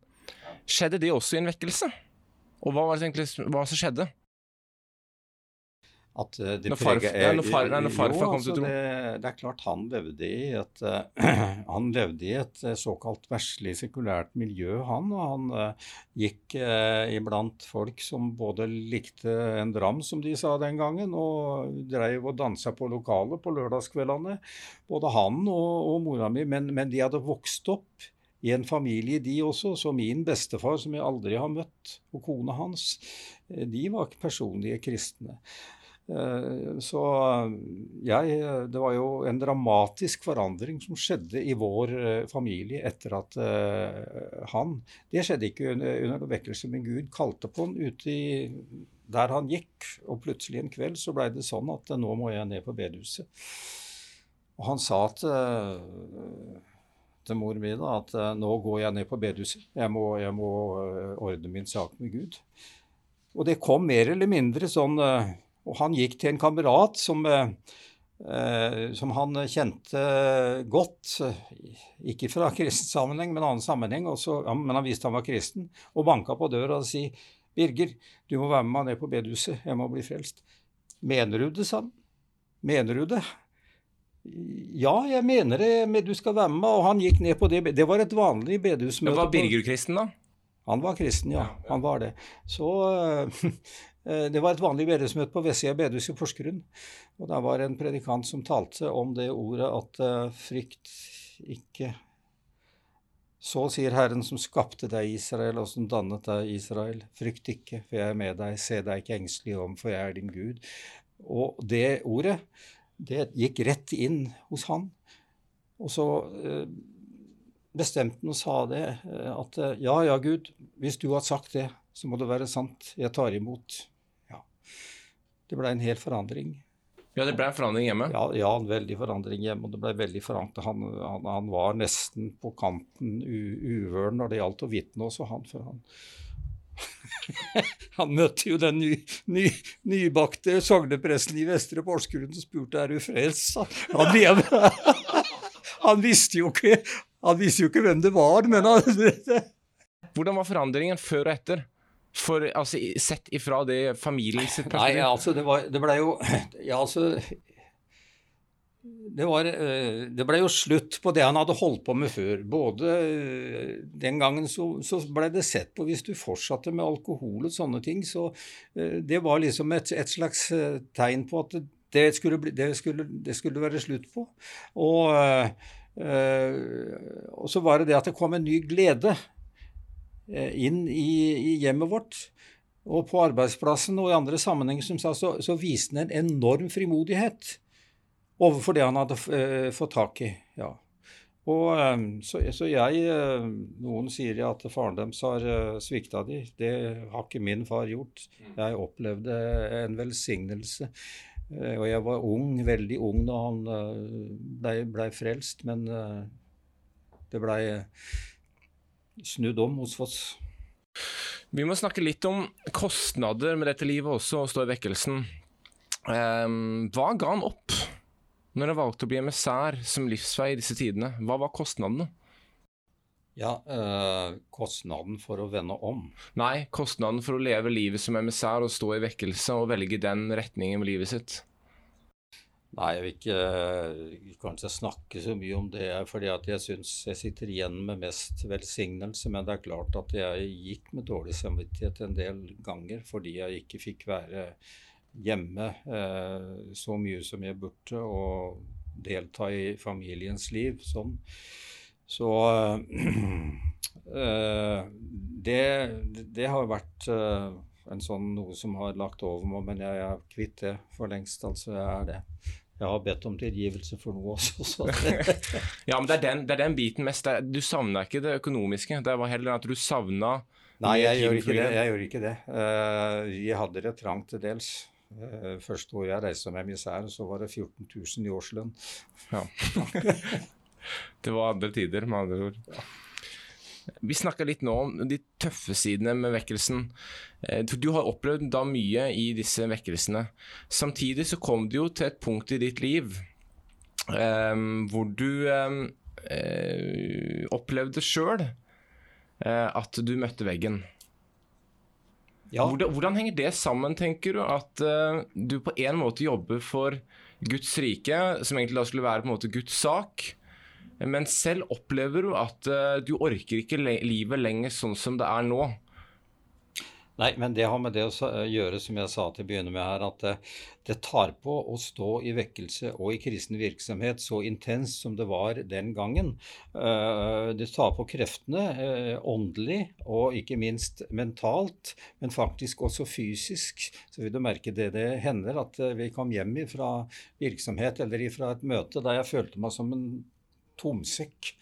Skjedde det også i en vekkelse? Og hva var det egentlig hva som skjedde? At eh, det Når farf- preger- når far- nei, når farfar til altså, tro. Det, det er klart han levde i et eh, Han levde i et eh, såkalt verslig sekulært miljø, han. Og han eh, gikk eh, iblant folk som både likte en dram, som de sa den gangen, og dreiv og dansa på lokalet på lørdagskveldene. Både han og, og mora mi. Men, men de hadde vokst opp i en familie, de også. Så min bestefar, som jeg aldri har møtt, og kona hans, eh, de var ikke personlige kristne. Eh, Så jeg Det var jo en dramatisk forandring som skjedde i vår eh, familie etter at eh, han Det skjedde ikke under, under vekkelse, men Gud kalte på han ute i der han gikk, og plutselig en kveld så blei det sånn at nå må jeg ned på bedehuset. Og han sa til, til mor mi at nå går jeg ned på bedehuset. Jeg må, jeg må ordne min sak med Gud. Og det kom mer eller mindre sånn Og han gikk til en kamerat som, eh, eh, som han kjente godt. Ikke fra kristen sammenheng, men annen sammenheng. Også, men han visste han var kristen. Og banka på døra og si, 'Birger, du må være med meg ned på bedehuset. Jeg må bli frelst.' 'Mener du det', sa han. 'Mener du det?' Ja, jeg mener det, men du skal være med meg. Og han gikk ned på det. Det var et vanlig bedehusmøte. Men var Birger kristen, da? han var kristen, ja. Han var det. Så eh, det var et vanlig bedehusmøte på Vestsida bedehus i Porsgrunn. Og der var en predikant som talte om det ordet at eh, frykt ikke Så sier Herren som skapte deg, Israel, og som dannet deg, Israel. Frykt ikke, for jeg er med deg. Se deg ikke engstelig om, for jeg er din Gud. Og det ordet, det gikk rett inn hos han. Og så eh, bestemte han og sa det, eh, at eh, ja, ja, Gud, hvis du har sagt det, så må det være sant. Jeg tar imot. Det ble en hel forandring. Ja, det ble en forandring hjemme. Ja, ja en veldig forandring hjemme, og det ble veldig forandring. Han, han, han var nesten på kanten uvøren når det gjaldt å vitne også, han. For han Han møtte jo den ny, ny, nybakte sognepresten i Vestre Porsgrunn og spurte er du frelst. Han, han, han visste jo ikke han visste jo ikke hvem det var, men han Hvordan var forandringen før og etter? For, altså, sett ifra det familien sitt Nei, perspektiv? altså, det, var, det ble jo Ja, altså det, var, eh, det ble jo slutt på det han hadde holdt på med før. Både eh, Den gangen så, så ble det sett på hvis du fortsatte med alkohol og sånne ting, så eh, det var liksom et, et slags tegn på at det, skulle bli, det, skulle, det skulle være slutt på. Og, og så var det det at det kom en ny glede inn i, i hjemmet vårt. Og på arbeidsplassen og i andre sammenhenger som sa, så, så viste han en enorm frimodighet overfor det han hadde eh, fått tak i. ja. Og eh, så, så jeg eh, Noen sier at faren deres har uh, svikta de. Det har ikke min far gjort. Jeg opplevde en velsignelse. Eh, og jeg var ung, veldig ung da han uh, blei ble frelst, men eh, det blei snudd om hos oss. Vi må snakke litt om kostnader med dette livet også, å stå i vekkelsen. Um, hva ga han opp når han valgte å bli emissær som livsvei i disse tidene? Hva var kostnadene? Ja, eh, kostnaden for å vende om. Nei, kostnaden for å leve livet som emissær og stå i vekkelse og velge den retningen med livet sitt. Nei, jeg vil ikke eh, kanskje snakke så mye om det, fordi jeg syns jeg sitter igjen med mest velsignelse. Men det er klart at jeg gikk med dårlig samvittighet en del ganger fordi jeg ikke fikk være hjemme eh, så mye som jeg burde, og delta i familiens liv sånn. Så eh, det, det har vært eh, en sånn noe som har lagt over meg, men jeg er kvitt det for lengst. Altså, jeg er det. Jeg har bedt om tilgivelse for noe også. Så Ja, men det er den, det er den biten mest. Du savna ikke det økonomiske. Det var heller at du savna nei, jeg gjør ikke det. Jeg gjør ikke det. Eh, vi hadde det trangt til dels. Uh, første året jeg reiste med emissær, så var det 14 000 i årslønn. Ja. det var andre tider, med andre ord. Vi snakka litt nå om de tøffe sidene med vekkelsen. Eh, Du har opplevd da mye i disse vekkelsene. Samtidig så kom du jo til et punkt i ditt liv um, hvor du um, uh, opplevde sjøl at du møtte veggen. Ja. Hvordan, hvordan, henger det sammen, tenker du? At uh, du på en måte jobber for Guds rike, som egentlig da skulle være på en måte Guds sak. Men selv opplever du at uh, du orker ikke livet lenger sånn som det er nå. Nei, men det har med det å gjøre, som jeg sa til å begynne med her, at det, det, tar på å stå i vekkelse og i kristen virksomhet så intenst som det var den gangen. Eh, det tar på kreftene eh, åndelig og ikke minst mentalt, men faktisk også fysisk. Så vil du merke det det hender at eh, vi kom hjem fra virksomhet eller fra et møte der jeg følte meg som en tomsekk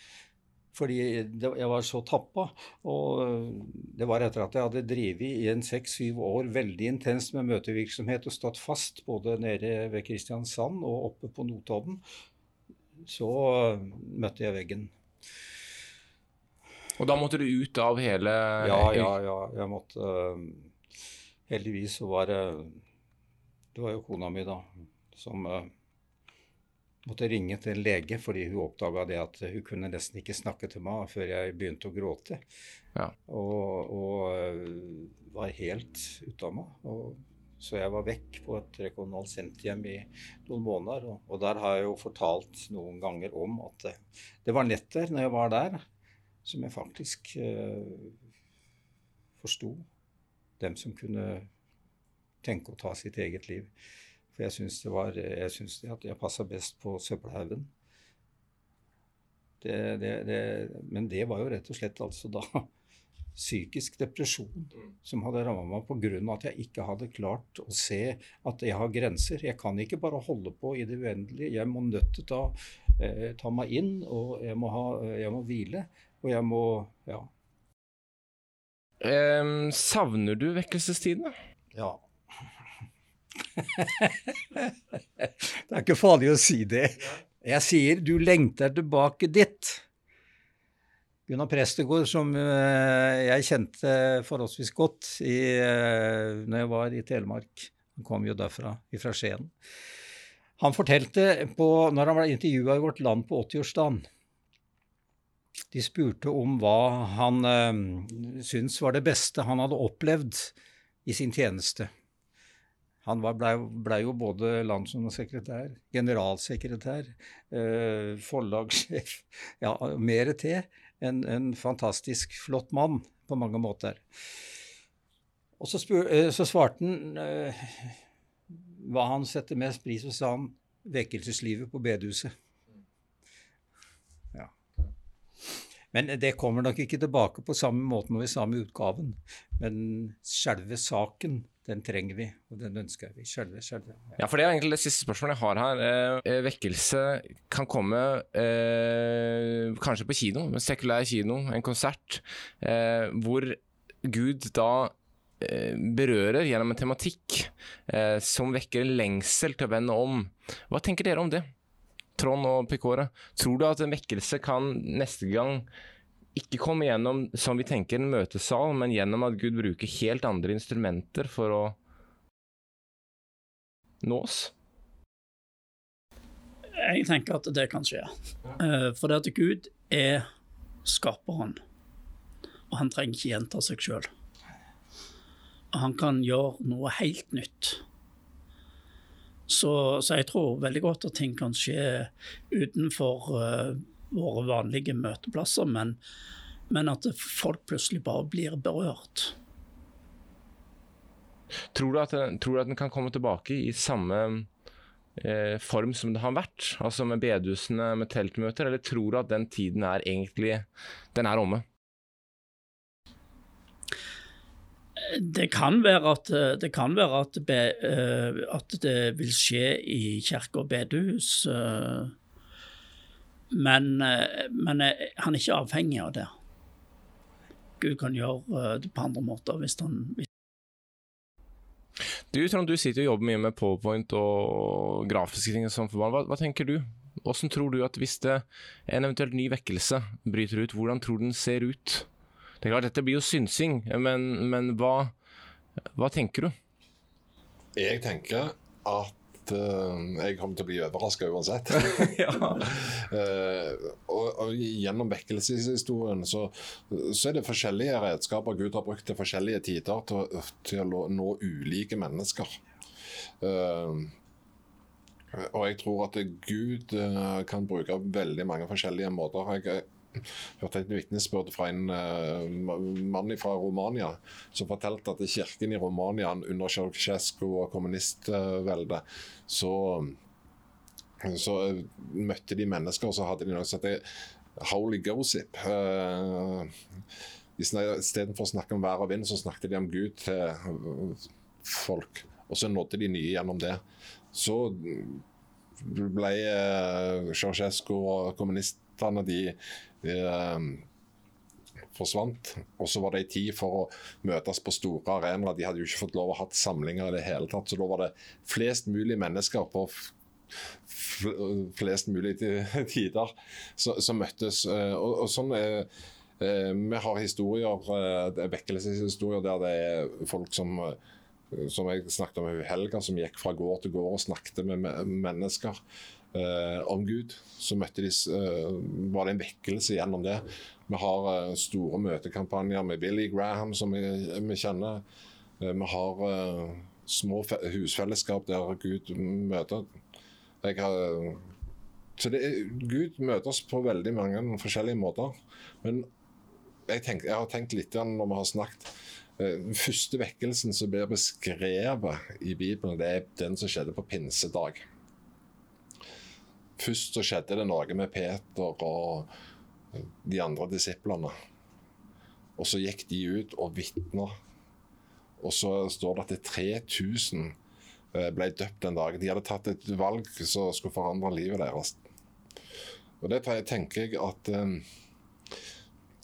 fordi jeg var så tappa. Og det var etter at jeg hadde drevet i en seks-syv år veldig intenst med møtevirksomhet og stått fast både nede ved Kristiansand og oppe på Notodden. Så møtte jeg veggen. Og da måtte du ut av hele Ja, ja, ja. Jeg måtte Heldigvis så var det Det var jo kona mi, da, som måtte ringe til en lege fordi hun oppdaga det at hun kunne nesten ikke snakke til meg før jeg begynte å gråte. Ja. Og, og, øh, var helt ute av meg. Og, så jeg var vekk på et rekonvalsenthjem i noen måneder. Og, og, der har jeg jo fortalt noen ganger om at det, det var netter når jeg var der, som jeg faktisk eh, forsto dem som kunne tenke å ta sitt eget liv. For jeg syns det var Jeg syns at jeg passa best på søppelhaugen. Det, det, det, men det var jo rett og slett altså da psykisk depresjon som hadde ramma meg pga. at jeg ikke hadde klart å se at jeg har grenser. Jeg kan ikke bare holde på i det uendelige. Jeg må nødt til å ta, eh, ta meg inn, og jeg må, ha, jeg må, hvile. Og jeg må ja. Eh, savner du vekkelsestidene? Ja det er ikke farlig å si det. Jeg sier du lengter tilbake dit. Gunnar Prestegård, som eh, jeg kjente forholdsvis godt i, uh, når jeg var i Telemark, han kom jo derfra, fra Skien. Han fortalte når han ble intervjua i Vårt Land på 80-årsdagen De spurte om hva han uh, syntes var det beste han hadde opplevd i sin tjeneste. Han blei ble jo både landssekretær, generalsekretær, eh, forlagssjef Ja, mer til. En, en, fantastisk flott mann på mange måter. Og så, spør, eh, så svarte han eh, hva han setter mest pris på, sa han vekkelseslivet på bedehuset. Ja. Men det kommer nok ikke tilbake på samme måte når vi samme utgaven. Men selve saken den trenger vi, og den ønsker vi sjølve. Ja. ja, for det er egentlig det siste spørsmålet jeg har her. Eh, eh, vekkelse kan komme eh, kanskje på kino, en sekulær kino, en konsert, eh, hvor Gud da eh, berører gjennom en tematikk eh, som vekker en lengsel til å vende om. Hva tenker dere om det? Trond og Pekora? tror du at en vekkelse kan neste gang ikke komme gjennom som vi tenker en møtesal, men gjennom at Gud bruker helt andre instrumenter for å nå oss? Jeg tenker at det kan skje. Uh, for det at Gud er skaperen, og han trenger ikke gjenta seg sjøl. Han kan gjøre noe helt nytt. Så, så, jeg tror veldig godt at ting kan skje utenfor uh, våre vanlige møteplasser, men, men at folk plutselig bare blir berørt. Tror du at, tror du at den kan komme tilbake i samme eh, form som det har vært? Altså med bedehusene, med teltmøter, eller tror du at den tiden er egentlig den er omme? Det kan være at, det, kan være at, be, uh, at det vil skje i kirke og bedehus. Uh, men, eh, men eh, han er ikke avhengig av det. Gud kan gjøre eh, det på andre måter hvis han vil. Du Trond, du sitter og jobber mye med powerpoint og grafiske ting. Sånn for barn. Hva, hva, tenker du? Hvordan tror du at hvis det en eventuelt ny vekkelse bryter ut, hvordan tror du den ser ut? Det er klart, Dette blir jo synsing, men, men hva, hva tenker du? Jeg tenker at uh, jeg kommer til å bli overraska uansett. ja. uh, og, og, Gjennom vekkelseshistorien så, så, er det forskjellige redskaper Gud har brukt til forskjellige tider til, til å nå ulike mennesker. Uh, og jeg tror at Gud kan bruke veldig mange forskjellige måter. Jeg, hørte et vitnesbyrd fra en uh, mann fra Romania som fortalte at i kirken i Romania under Ceaucescu og kommunistveldet så, så møtte de mennesker, og så hadde de noe som heter holy gossip. Uh, Istedenfor å snakke om vær og vind, så snakket de om Gud til folk. Og så nådde de nye gjennom det. Så ble Ceaucescu og kommunistene de eh, forsvant. Og så var det ei tid for å møtes på store arenaer. De hadde jo ikke fått lov å ha samlinger i det hele tatt. Så da var det flest mulig mennesker på flest mulig tider som møttes. Eh, og, og sånn er eh, vi har historier, eh, vekkelseshistorier der det er folk som som jeg snakket om i helga, som gikk fra gård til gård og snakket med mennesker eh, om Gud. Så møtte de, eh, var det en vekkelse gjennom det. Vi har eh, store møtekampanjer med Billy Graham, som vi, vi kjenner. Eh, vi har eh, små husfellesskap der Gud møter. Har, så det, Gud møter oss på veldig mange forskjellige måter. Men jeg, tenk, jeg har tenkt litt når vi har snakket eh, den første vekkelsen som blir beskrevet i Bibelen, det er den som skjedde på pinsedag. Først så skjedde det noe med Peter og de andre disiplene. Og så gikk de ut og vitna. Og så står det at det 3000 eh, ble døpt den dagen. De hadde tatt et valg som skulle forandre livet deres. Og det tenker jeg at um,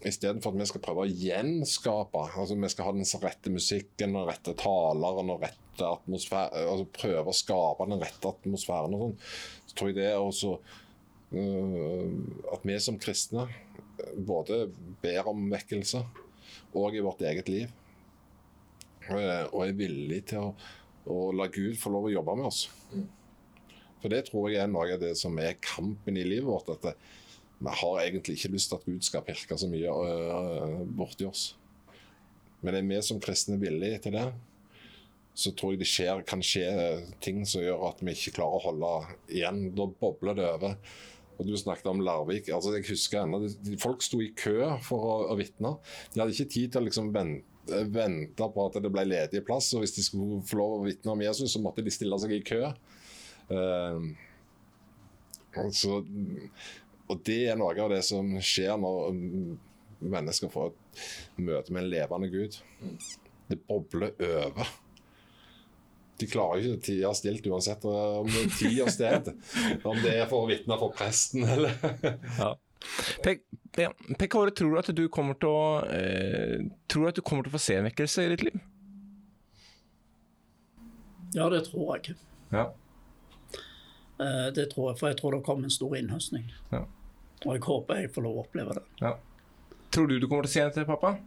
Istedenfor at vi skal prøve å gjenskape altså Vi skal ha den rette musikken, den rette taleren og rette altså prøve å skape den rette atmosfæren. og sånn, så tror jeg det er også uh, At vi som kristne både ber om vekkelse og i vårt eget liv. Og er villige til å, å, la Gud få lov å jobbe med oss. For det tror jeg er noe av det som er kampen i livet vårt. at vi har egentlig ikke lyst til at Gud skal pirke så mye uh, borti oss. Men er vi som kristne villige til det, så tror jeg det skjer, kan skje ting som gjør at vi ikke klarer å holde igjen. Da bobler det over. Og Du snakket om Larvik. altså jeg husker enda, Folk sto i kø for å, å vitne. De hadde ikke tid til å liksom vente vente på at det ble ledig plass. og Hvis de skulle få lov å vitne om Jesus, så måtte de stille seg i kø. Uh, altså, og det er noe av det som skjer når mennesker får et møte med en levende Gud. Det bobler over. De klarer ikke å tie stilt uansett om det er tid og sted. Om det er for å vitne for presten eller ja. Pek, Pek tror du at du kommer til å eh, Tror du at du kommer til å få se en vekkelse i ditt liv? Ja, det tror jeg. Ja. Eh, det tror jeg, for jeg tror det kommer en stor innhøstning. Ja. Og jeg håper jeg får lov å oppleve det. Ja. Tror du du kommer til å se det til pappa?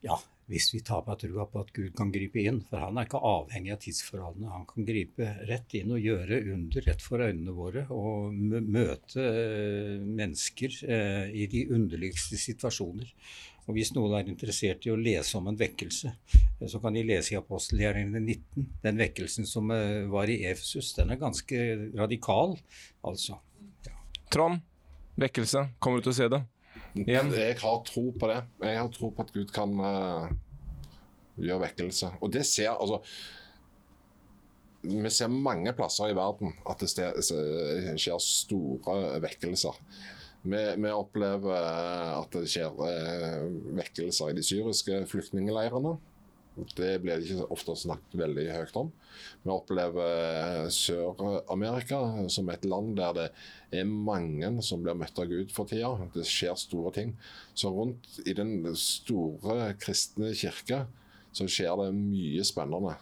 Ja, hvis vi tar på trua på at Gud kan gripe inn. For han er ikke avhengig av tidsforholdene. Han kan gripe rett inn og gjøre under rett for øynene våre. Og møte eh, mennesker eh, i de underligste situasjoner. Og Hvis noen er interessert i å lese om en vekkelse, eh, så kan de lese i apostelgjerningene 19. Den vekkelsen som var i Efesus, den er ganske radikal, altså. Trond, vekkelse. Kommer du til å se det? Igjen? Jeg har tro på det. Jeg har tro på at Gud kan uh, gjøre vekkelse. Og det ser altså Vi ser mange plasser i verden at det skjer store vekkelser. Vi, vi, opplever at det skjer uh, vekkelser i de syriske flyktningleirene. Det blir det ikke ofte snakket veldig høyt om. Vi opplever eh, Sør-Amerika som et land der det er mange som blir møtt av Gud for tida. Det skjer store ting. Så rundt i den store kristne kirke så skjer det mye spennende.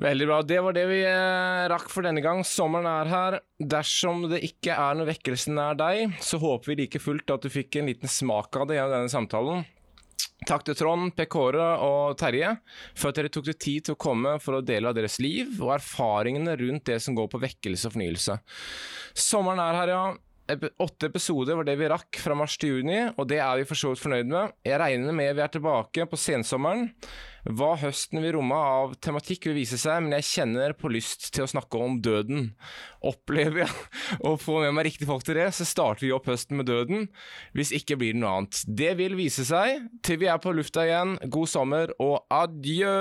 Veldig bra. Det var det vi eh, rakk for denne gang. Sommeren er her. Dersom det ikke er noe vekkelse nær deg, så håper vi like fullt at du fikk en liten smak av det gjennom denne samtalen. Takk til Trond, Per Kåre og Terje for at dere tok dere tid til å komme for å dele av deres liv og erfaringene rundt det som går på vekkelse og fornyelse. Sommeren er her, ja. Åtte episoder var det vi rakk fra mars til juni, og det er vi for så vidt fornøyd med. Jeg regner med vi er tilbake på sensommeren. Hva høsten vil romme av tematikk vil vise seg, men jeg kjenner på lyst til å snakke om døden. Opplever jeg å få med meg riktige folk til det, så starter vi opp høsten med døden. Hvis ikke blir det noe annet. Det vil vise seg. Til vi er på lufta igjen, god sommer og adjø!